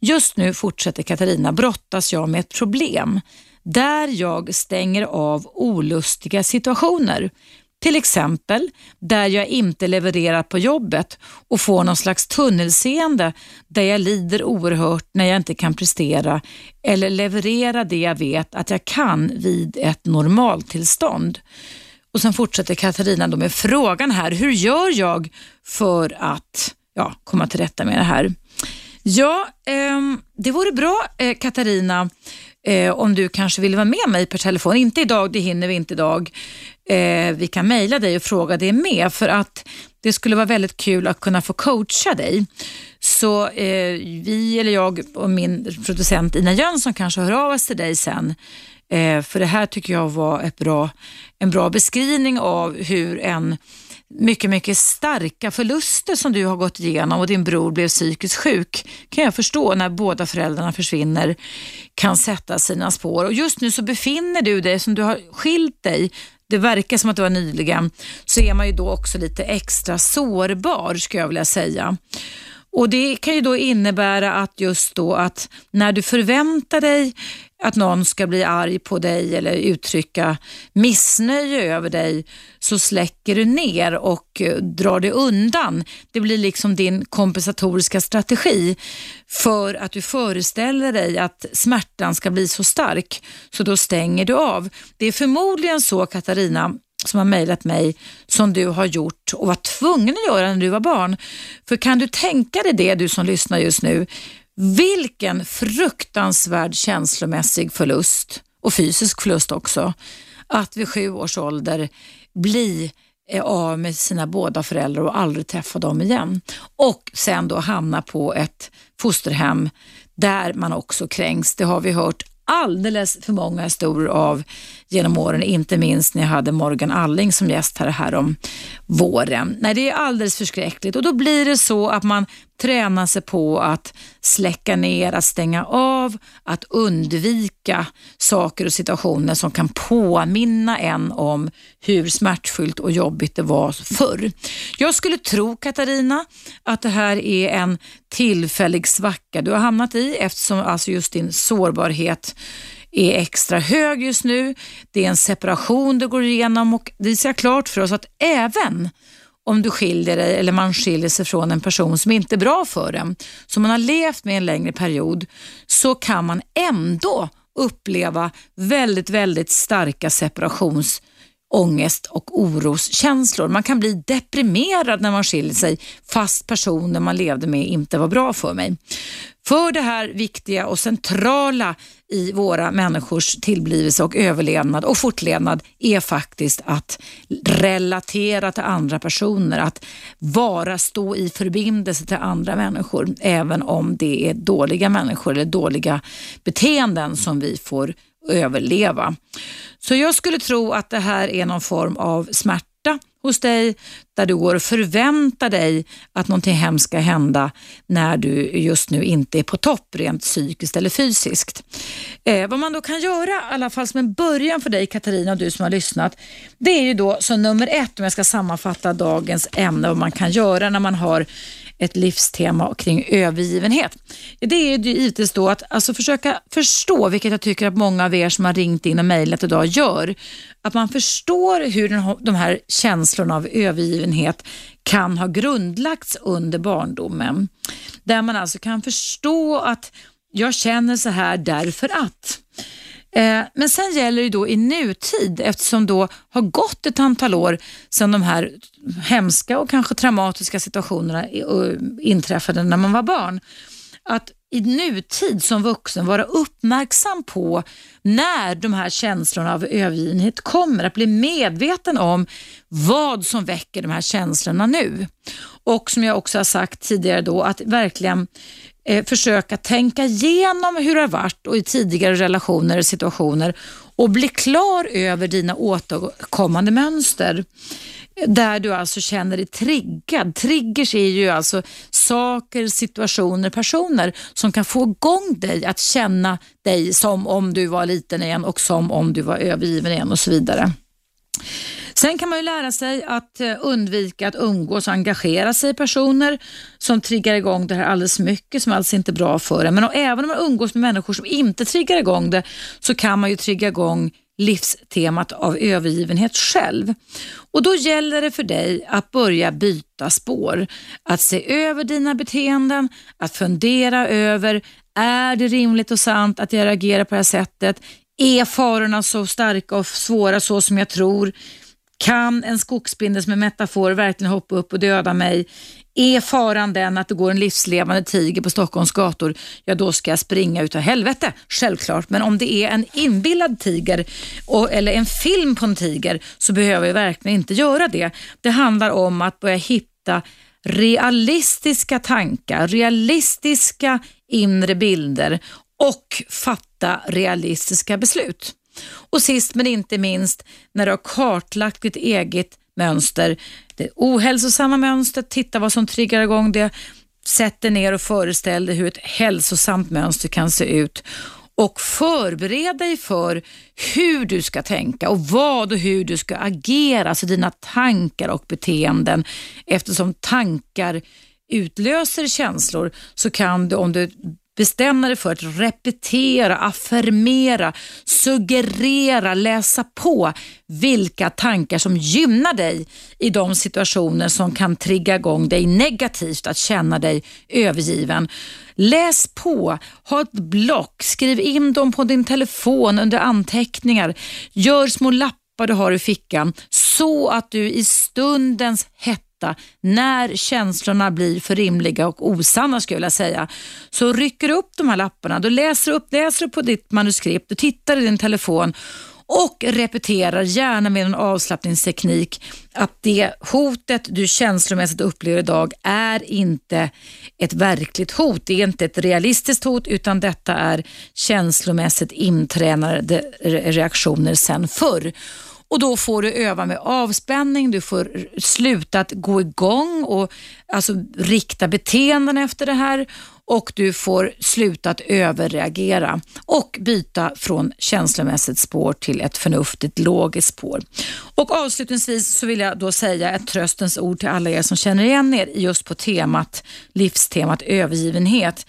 Just nu, fortsätter Katarina, brottas jag med ett problem där jag stänger av olustiga situationer. Till exempel där jag inte levererar på jobbet och får någon slags tunnelseende där jag lider oerhört när jag inte kan prestera eller leverera det jag vet att jag kan vid ett normaltillstånd. Och Sen fortsätter Katarina då med frågan här, hur gör jag för att ja, komma till rätta med det här? Ja, eh, det vore bra eh, Katarina eh, om du kanske vill vara med mig per telefon. Inte idag, det hinner vi inte idag. Eh, vi kan mejla dig och fråga dig med för att det skulle vara väldigt kul att kunna få coacha dig. Så eh, vi eller jag och min producent Ina Jönsson kanske hör av oss till dig sen Eh, för det här tycker jag var ett bra, en bra beskrivning av hur en mycket, mycket starka förluster som du har gått igenom och din bror blev psykiskt sjuk kan jag förstå när båda föräldrarna försvinner kan sätta sina spår. Och just nu så befinner du dig, som du har skilt dig, det verkar som att det var nyligen, så är man ju då också lite extra sårbar skulle jag vilja säga. Och Det kan ju då innebära att just då att när du förväntar dig att någon ska bli arg på dig eller uttrycka missnöje över dig så släcker du ner och eh, drar dig undan. Det blir liksom din kompensatoriska strategi för att du föreställer dig att smärtan ska bli så stark så då stänger du av. Det är förmodligen så Katarina som har mejlat mig som du har gjort och var tvungen att göra när du var barn. För kan du tänka dig det du som lyssnar just nu? Vilken fruktansvärd känslomässig förlust och fysisk förlust också. Att vid sju års ålder bli eh, av med sina båda föräldrar och aldrig träffa dem igen. Och sen då hamna på ett fosterhem där man också kränks. Det har vi hört alldeles för många historier av genom åren, inte minst när jag hade Morgan Alling som gäst här, här om våren. Nej, det är alldeles förskräckligt och då blir det så att man tränar sig på att släcka ner, att stänga av, att undvika saker och situationer som kan påminna en om hur smärtfyllt och jobbigt det var förr. Jag skulle tro, Katarina, att det här är en tillfällig svacka du har hamnat i eftersom alltså just din sårbarhet är extra hög just nu. Det är en separation du går igenom och det ser klart för oss att även om du skiljer dig eller man skiljer sig från en person som inte är bra för en, som man har levt med en längre period, så kan man ändå uppleva väldigt, väldigt starka separations ångest och oroskänslor. Man kan bli deprimerad när man skiljer sig fast personen man levde med inte var bra för mig. För det här viktiga och centrala i våra människors tillblivelse och överlevnad och fortlevnad är faktiskt att relatera till andra personer, att vara, stå i förbindelse till andra människor, även om det är dåliga människor eller dåliga beteenden som vi får överleva. Så jag skulle tro att det här är någon form av smärta hos dig där du går och förväntar dig att någonting hemskt ska hända när du just nu inte är på topp rent psykiskt eller fysiskt. Eh, vad man då kan göra, i alla fall som en början för dig Katarina och du som har lyssnat, det är ju då som nummer ett om jag ska sammanfatta dagens ämne, vad man kan göra när man har ett livstema kring övergivenhet. Det är ju givetvis då att alltså försöka förstå, vilket jag tycker att många av er som har ringt in och mejlat idag gör, att man förstår hur den, de här känslorna av övergivenhet kan ha grundlagts under barndomen. Där man alltså kan förstå att jag känner så här därför att. Eh, men sen gäller det då i nutid, eftersom då har gått ett antal år sedan de här hemska och kanske traumatiska situationerna inträffade när man var barn, att i nutid som vuxen vara uppmärksam på när de här känslorna av övergivenhet kommer, att bli medveten om vad som väcker de här känslorna nu. Och som jag också har sagt tidigare då, att verkligen eh, försöka tänka igenom hur det har varit och i tidigare relationer och situationer och bli klar över dina återkommande mönster där du alltså känner dig triggad. Triggers är ju alltså saker, situationer, personer som kan få igång dig att känna dig som om du var liten igen och som om du var övergiven igen och så vidare. Sen kan man ju lära sig att eh, undvika att umgås och engagera sig i personer som triggar igång det här alldeles mycket som alltså inte är bra för en. Men även om man umgås med människor som inte triggar igång det så kan man ju trigga igång livstemat av övergivenhet själv. Och Då gäller det för dig att börja byta spår. Att se över dina beteenden, att fundera över, är det rimligt och sant att jag reagerar på det här sättet? Är farorna så starka och svåra så som jag tror? Kan en skogsspindel som en metafor verkligen hoppa upp och döda mig? Är faran den att det går en livslevande tiger på Stockholms gator, ja då ska jag springa utav helvete, självklart. Men om det är en inbillad tiger och, eller en film på en tiger så behöver jag verkligen inte göra det. Det handlar om att börja hitta realistiska tankar, realistiska inre bilder och fatta realistiska beslut. Och sist men inte minst, när du har kartlagt ditt eget mönster, det ohälsosamma mönstret, titta vad som triggar igång det, sätt dig ner och föreställ dig hur ett hälsosamt mönster kan se ut och förbered dig för hur du ska tänka och vad och hur du ska agera, alltså dina tankar och beteenden. Eftersom tankar utlöser känslor så kan du, om du bestämma dig för att repetera, affirmera, suggerera, läsa på vilka tankar som gynnar dig i de situationer som kan trigga igång dig negativt, att känna dig övergiven. Läs på, ha ett block, skriv in dem på din telefon under anteckningar, gör små lappar du har i fickan så att du i stundens hetta detta när känslorna blir för rimliga och osanna skulle jag vilja säga. Så rycker du upp de här lapparna, du läser upp, läser upp på ditt manuskript, du tittar i din telefon och repeterar gärna med en avslappningsteknik att det hotet du känslomässigt upplever idag är inte ett verkligt hot. Det är inte ett realistiskt hot utan detta är känslomässigt intränade reaktioner sen förr. Och Då får du öva med avspänning, du får sluta att gå igång och alltså rikta beteenden efter det här och du får sluta att överreagera och byta från känslomässigt spår till ett förnuftigt logiskt spår. Och Avslutningsvis så vill jag då säga ett tröstens ord till alla er som känner igen er just på temat, livstemat övergivenhet.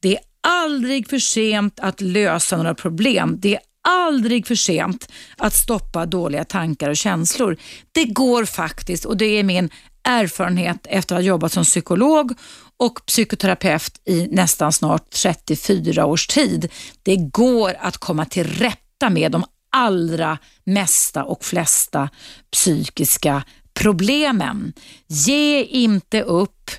Det är aldrig för sent att lösa några problem. Det är aldrig för sent att stoppa dåliga tankar och känslor. Det går faktiskt och det är min erfarenhet efter att ha jobbat som psykolog och psykoterapeut i nästan snart 34 års tid. Det går att komma till rätta med de allra mesta och flesta psykiska problemen. Ge inte upp.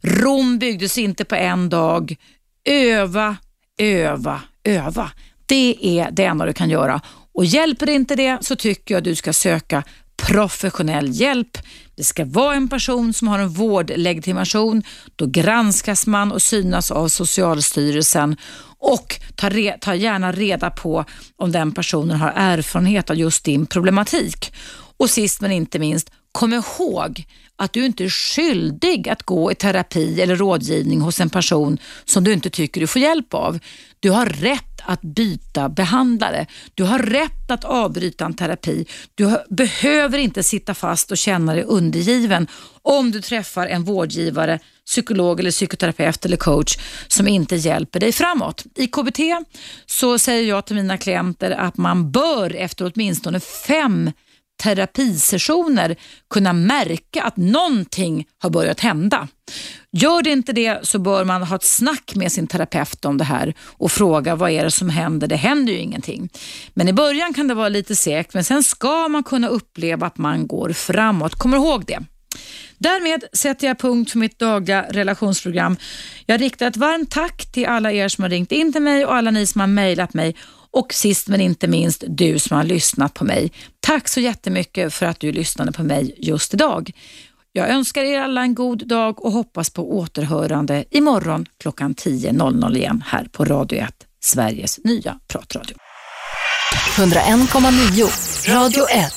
Rom byggdes inte på en dag. Öva, öva, öva. Det är det enda du kan göra. Och Hjälper inte det så tycker jag att du ska söka professionell hjälp. Det ska vara en person som har en vårdlegitimation. Då granskas man och synas av Socialstyrelsen och ta, re, ta gärna reda på om den personen har erfarenhet av just din problematik. Och sist men inte minst, kom ihåg att du inte är skyldig att gå i terapi eller rådgivning hos en person som du inte tycker du får hjälp av. Du har rätt att byta behandlare. Du har rätt att avbryta en terapi. Du behöver inte sitta fast och känna dig undergiven om du träffar en vårdgivare, psykolog eller psykoterapeut eller coach som inte hjälper dig framåt. I KBT så säger jag till mina klienter att man bör efter åtminstone fem terapisessioner kunna märka att någonting har börjat hända. Gör det inte det så bör man ha ett snack med sin terapeut om det här och fråga vad är det som händer? Det händer ju ingenting. Men i början kan det vara lite segt men sen ska man kunna uppleva att man går framåt. Kom ihåg det. Därmed sätter jag punkt för mitt dagliga relationsprogram. Jag riktar ett varmt tack till alla er som har ringt in till mig och alla ni som har mejlat mig och sist men inte minst du som har lyssnat på mig. Tack så jättemycket för att du lyssnade på mig just idag. Jag önskar er alla en god dag och hoppas på återhörande imorgon klockan 10.00 igen här på Radio 1, Sveriges nya pratradio. 101,9 Radio 1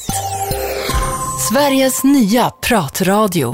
Sveriges nya pratradio